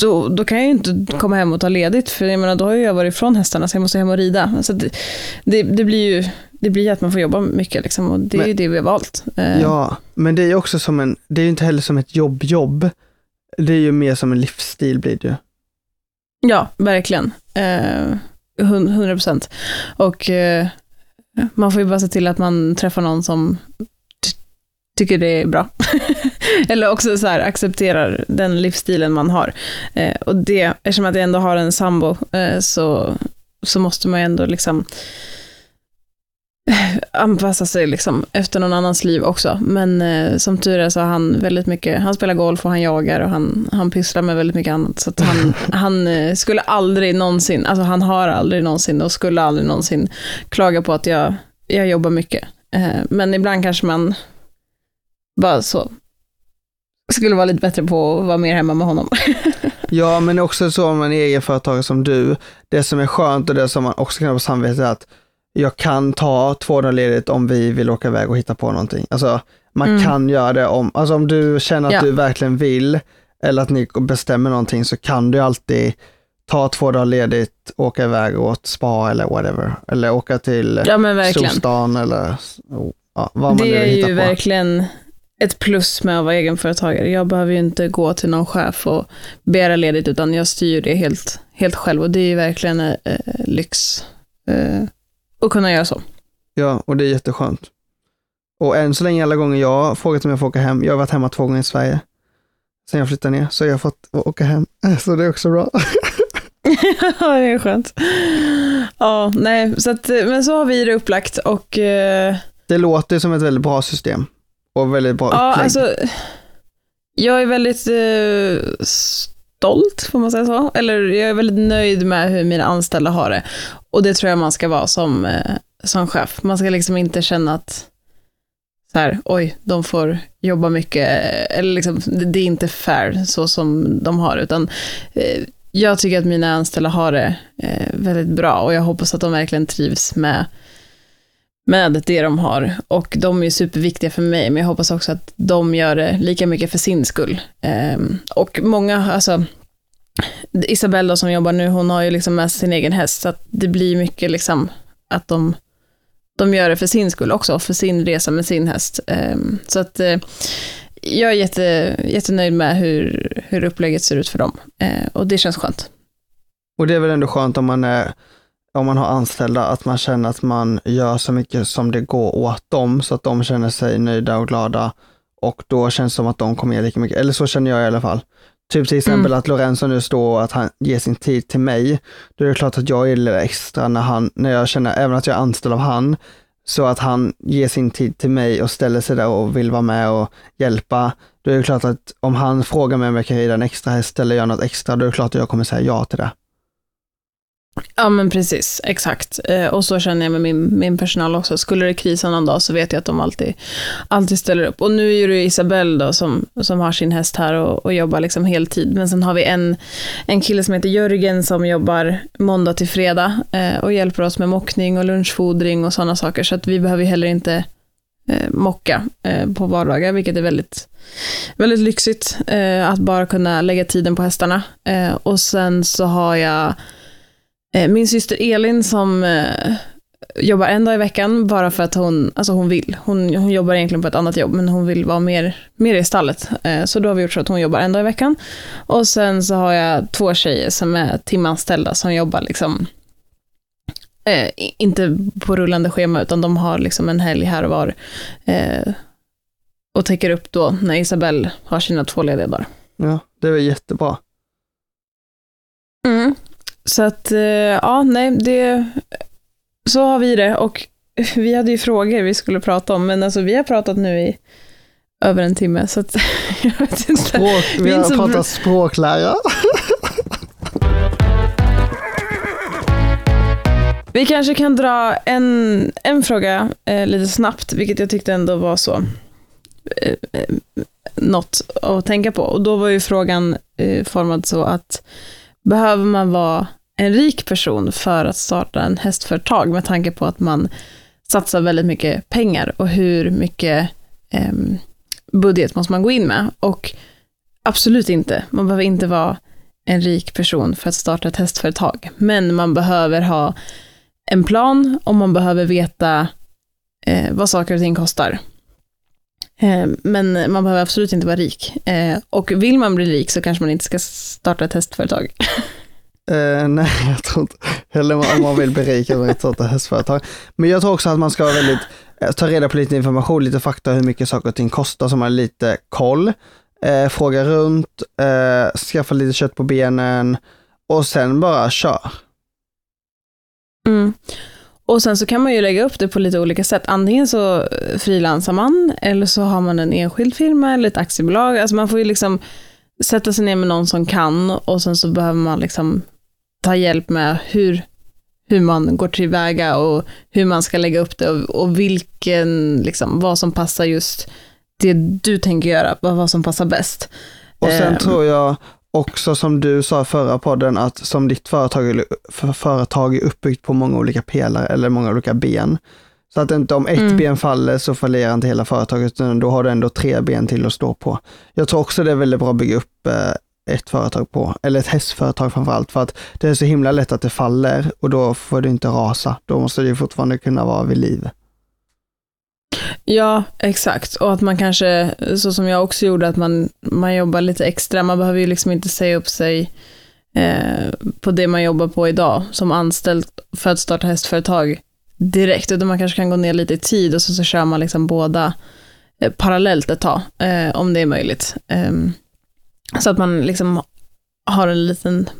Då, då kan jag ju inte komma hem och ta ledigt, för jag menar, då har jag varit ifrån hästarna, så jag måste hem och rida. Så det, det, det blir ju det blir att man får jobba mycket liksom, och det men, är ju det vi har valt. Eh. Ja, men det är ju också som en, det är ju inte heller som ett jobb-jobb. Det är ju mer som en livsstil blir det ju. Ja, verkligen. Eh, 100 procent. Och eh, man får ju bara se till att man träffar någon som tycker det är bra. (laughs) (laughs) Eller också så här, accepterar den livsstilen man har. Eh, och det, eftersom att jag ändå har en sambo, eh, så, så måste man ju ändå liksom anpassa sig liksom efter någon annans liv också. Men eh, som tur är så har han väldigt mycket, han spelar golf och han jagar och han, han pysslar med väldigt mycket annat. Så han, (laughs) han eh, skulle aldrig någonsin, alltså han har aldrig någonsin och skulle aldrig någonsin klaga på att jag, jag jobbar mycket. Eh, men ibland kanske man bara så skulle vara lite bättre på att vara mer hemma med honom. (laughs) ja, men också så om man är egenföretagare som du, det som är skönt och det som man också kan ha på samvetet är att jag kan ta två dagar ledigt om vi vill åka iväg och hitta på någonting. Alltså, man mm. kan göra det om, alltså om du känner att ja. du verkligen vill, eller att ni bestämmer någonting, så kan du alltid ta två dagar ledigt, åka iväg åt spa eller whatever. Eller åka till ja, Solstan eller ja, vad man Det nu är ju på. verkligen ett plus med att vara egenföretagare. Jag behöver ju inte gå till någon chef och begära ledigt, utan jag styr det helt, helt själv och det är ju verkligen eh, lyx. Eh, att kunna göra så. Ja, och det är jätteskönt. Och än så länge alla gånger jag har frågat om jag får åka hem, jag har varit hemma två gånger i Sverige, sen jag flyttade ner, så jag har fått åka hem. (laughs) Så det är också bra. (laughs) ja, det är skönt. Ja, nej, så att, men så har vi det upplagt och... Eh... Det låter som ett väldigt bra system och väldigt bra ja, upplägg. Alltså, jag är väldigt eh, stolt, får man säga så. Eller jag är väldigt nöjd med hur mina anställda har det. Och det tror jag man ska vara som, eh, som chef. Man ska liksom inte känna att så här, oj, de får jobba mycket, eller liksom, det är inte fair så som de har, utan eh, jag tycker att mina anställda har det eh, väldigt bra och jag hoppas att de verkligen trivs med, med det de har. Och de är superviktiga för mig, men jag hoppas också att de gör det lika mycket för sin skull. Eh, och många, alltså, Isabella då, som jobbar nu, hon har ju liksom med sin egen häst, så att det blir mycket liksom att de, de gör det för sin skull också, för sin resa med sin häst. Ehm, så att eh, jag är jätte, jättenöjd med hur, hur upplägget ser ut för dem ehm, och det känns skönt. Och det är väl ändå skönt om man är om man har anställda, att man känner att man gör så mycket som det går åt dem, så att de känner sig nöjda och glada. Och då känns det som att de kommer ge lika mycket, eller så känner jag i alla fall. Typ till exempel mm. att Lorenzo nu står och att han ger sin tid till mig. Då är det klart att jag gillar det extra när, han, när jag känner, även att jag är anställd av han, så att han ger sin tid till mig och ställer sig där och vill vara med och hjälpa. Då är det klart att om han frågar mig om jag kan rida en extra häst eller göra något extra, då är det klart att jag kommer säga ja till det. Ja men precis, exakt. Eh, och så känner jag med min, min personal också. Skulle det krisa någon dag så vet jag att de alltid, alltid ställer upp. Och nu är det Isabelle då som, som har sin häst här och, och jobbar liksom heltid. Men sen har vi en, en kille som heter Jörgen som jobbar måndag till fredag eh, och hjälper oss med mockning och lunchfodring och sådana saker. Så att vi behöver heller inte eh, mocka på vardagar, vilket är väldigt, väldigt lyxigt. Att bara kunna lägga tiden på hästarna. Och sen så har jag Eh, min syster Elin som eh, jobbar en dag i veckan bara för att hon, alltså hon vill. Hon, hon jobbar egentligen på ett annat jobb, men hon vill vara mer, mer i stallet. Eh, så då har vi gjort så att hon jobbar en dag i veckan. Och sen så har jag två tjejer som är timanställda som jobbar liksom eh, inte på rullande schema, utan de har liksom en helg här och var. Eh, och täcker upp då när Isabelle har sina två lediga dagar. Ja, det är jättebra. Så att, eh, ja, nej, det, så har vi det. Och (laughs) vi hade ju frågor vi skulle prata om, men alltså vi har pratat nu i över en timme, så att (laughs) jag vet inte. Språk, vi har pratat språklära. (laughs) Vi kanske kan dra en, en fråga eh, lite snabbt, vilket jag tyckte ändå var så eh, eh något att tänka på. Och då var ju frågan eh, formad så att behöver man vara en rik person för att starta en hästföretag med tanke på att man satsar väldigt mycket pengar och hur mycket eh, budget måste man gå in med. Och absolut inte, man behöver inte vara en rik person för att starta ett hästföretag, men man behöver ha en plan och man behöver veta eh, vad saker och ting kostar. Eh, men man behöver absolut inte vara rik. Eh, och vill man bli rik så kanske man inte ska starta ett hästföretag. (laughs) Uh, (laughs) nej, jag tror inte heller om man vill berika ett sånt hästföretag. Men jag tror också att man ska väldigt, eh, ta reda på lite information, lite fakta, hur mycket saker och ting kostar, så man har lite koll. Uh, fråga runt, uh, skaffa lite kött på benen och sen bara kör. Mm. Och sen så kan man ju lägga upp det på lite olika sätt. Antingen så frilansar man, eller så har man en enskild firma eller ett aktiebolag. Alltså man får ju liksom sätta sig ner med någon som kan och sen så behöver man liksom ta hjälp med hur, hur man går tillväga och hur man ska lägga upp det och, och vilken, liksom, vad som passar just det du tänker göra, vad som passar bäst. Och sen eh, tror jag också som du sa i förra podden, att som ditt företag, företag är uppbyggt på många olika pelare eller många olika ben. Så att inte om ett mm. ben faller så fallerar inte hela företaget, utan då har du ändå tre ben till att stå på. Jag tror också det är väldigt bra att bygga upp eh, ett företag på, eller ett hästföretag framför allt, för att det är så himla lätt att det faller och då får det inte rasa. Då måste det fortfarande kunna vara vid liv. Ja, exakt. Och att man kanske, så som jag också gjorde, att man, man jobbar lite extra. Man behöver ju liksom inte säga upp sig eh, på det man jobbar på idag som anställd för att starta hästföretag direkt, utan man kanske kan gå ner lite i tid och så, så kör man liksom båda eh, parallellt ett tag, eh, om det är möjligt. Ehm, så att man liksom har en liten,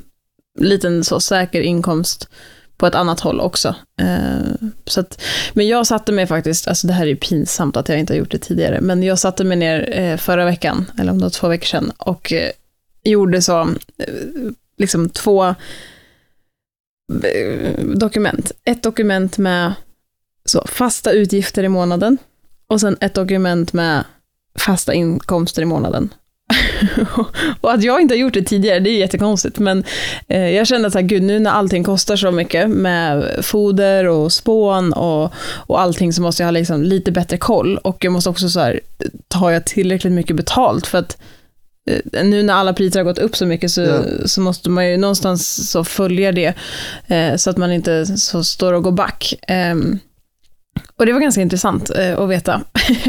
liten så säker inkomst på ett annat håll också. Eh, så att, men jag satte mig faktiskt, alltså det här är ju pinsamt att jag inte har gjort det tidigare, men jag satte mig ner eh, förra veckan, eller om det var två veckor sedan, och eh, gjorde så, eh, liksom två eh, dokument. Ett dokument med så, fasta utgifter i månaden och sen ett dokument med fasta inkomster i månaden. (laughs) och att jag inte har gjort det tidigare, det är jättekonstigt, men eh, jag kände att gud, nu när allting kostar så mycket med foder och spån och, och allting så måste jag ha liksom lite bättre koll och jag måste också så här, tar jag tillräckligt mycket betalt för att eh, nu när alla priser har gått upp så mycket så, ja. så måste man ju någonstans så följa det eh, så att man inte så står och går back. Och det var ganska intressant eh, att veta.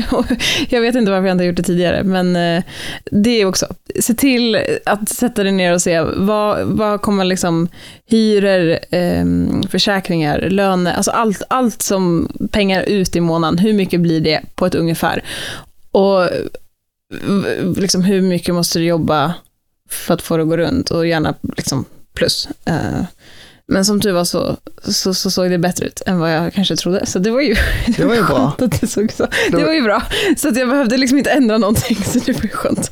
(laughs) jag vet inte varför jag inte har gjort det tidigare, men eh, det är också, se till att sätta dig ner och se vad, vad kommer liksom hyror, eh, försäkringar, löner, alltså allt, allt som pengar ut i månaden, hur mycket blir det på ett ungefär? Och liksom hur mycket måste du jobba för att få det att gå runt och gärna liksom plus. Eh, men som tur var så, så, så, såg det bättre ut än vad jag kanske trodde. Så det var ju, det var ju (laughs) bra. Att det, såg så. det var ju bra. Så att jag behövde liksom inte ändra någonting, så det var ju skönt.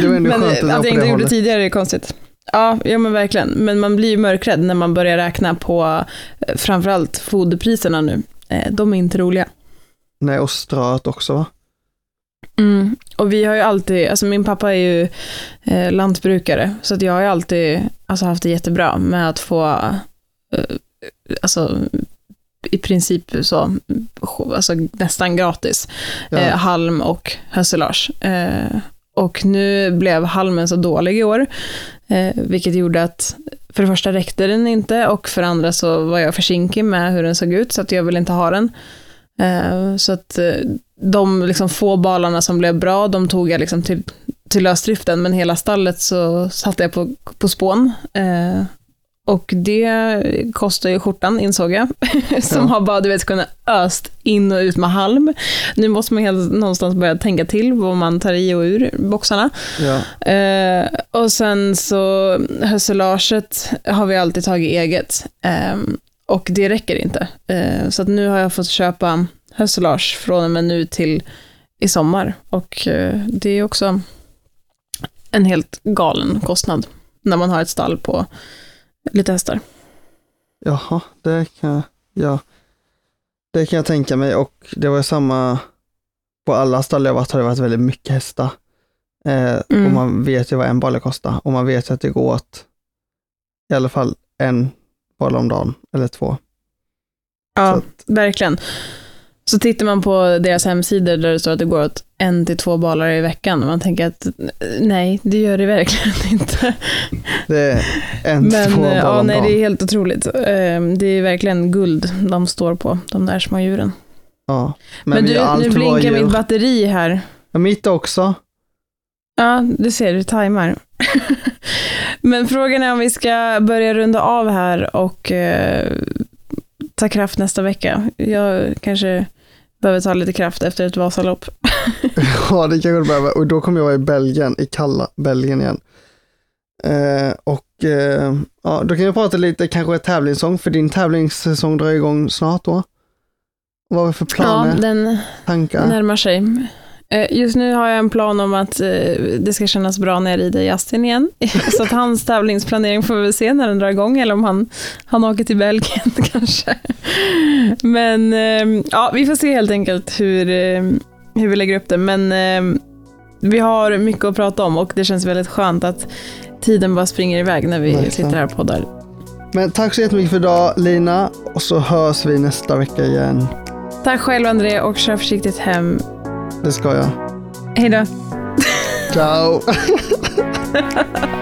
Det var ändå men skönt att, att jag inte gjorde det tidigare är konstigt. Ja, ja, men verkligen. Men man blir ju mörkrädd när man börjar räkna på eh, framförallt foderpriserna nu. Eh, de är inte roliga. Nej, och ströet också va? Mm. Och vi har ju alltid, alltså min pappa är ju eh, lantbrukare, så att jag har ju alltid alltså, haft det jättebra med att få, eh, alltså i princip så, alltså nästan gratis, ja. eh, halm och hösilage. Eh, och nu blev halmen så dålig i år, eh, vilket gjorde att för det första räckte den inte och för det andra så var jag försinkig med hur den såg ut, så att jag ville inte ha den. Eh, så att eh, de liksom få balarna som blev bra, de tog jag liksom till, till lösdriften, men hela stallet så satte jag på, på spån. Och det kostar ju skjortan, insåg jag. (laughs) som ja. har bara, du vet, kunnat öst in och ut med halm. Nu måste man helt, någonstans börja tänka till vad man tar i och ur boxarna. Ja. Eh, och sen så, höselaget har vi alltid tagit eget. Eh, och det räcker inte. Eh, så nu har jag fått köpa hösselage från och med nu till i sommar. Och eh, det är också en helt galen kostnad när man har ett stall på lite hästar. Jaha, det kan, ja, det kan jag tänka mig och det var samma på alla stall jag varit har det varit väldigt mycket hästar. Eh, mm. Och man vet ju vad en balle kostar och man vet att det går åt i alla fall en balle om dagen eller två. Ja, att, verkligen. Så tittar man på deras hemsidor där det står att det går åt en till två balar i veckan man tänker att nej, det gör det verkligen (laughs) inte. Det är en till två balar ja, om nej, det är helt otroligt. Ehm, det är verkligen guld de står på, de där små djuren. Ja, men, men du, nu blinkar mitt batteri här. Ja, mitt också. Ja, du ser, du tajmar. (laughs) men frågan är om vi ska börja runda av här och eh, ta kraft nästa vecka. Jag kanske behöver ta lite kraft efter ett Vasalopp. (laughs) ja, det kanske du behöver. Och då kommer jag vara i Belgien, i kalla Belgien igen. Eh, och eh, ja, då kan jag prata lite kanske tävlingssång, för din tävlingssäsong drar igång snart då. Vad har vi för planer? Ja, den tankar? närmar sig. Eh, just nu har jag en plan om att eh, det ska kännas bra när jag rider Justin igen. (laughs) Så att hans tävlingsplanering får vi se när den drar igång, eller om han, han åker till Belgien (laughs) kanske. Men ehm, ja, vi får se helt enkelt hur, eh, hur vi lägger upp det. Men ehm, vi har mycket att prata om och det känns väldigt skönt att tiden bara springer iväg när vi Verkligen. sitter här och poddar. Men tack så jättemycket för idag Lina och så hörs vi nästa vecka igen. Tack själv André och kör försiktigt hem. Det ska jag. Hej då. Ciao. (laughs)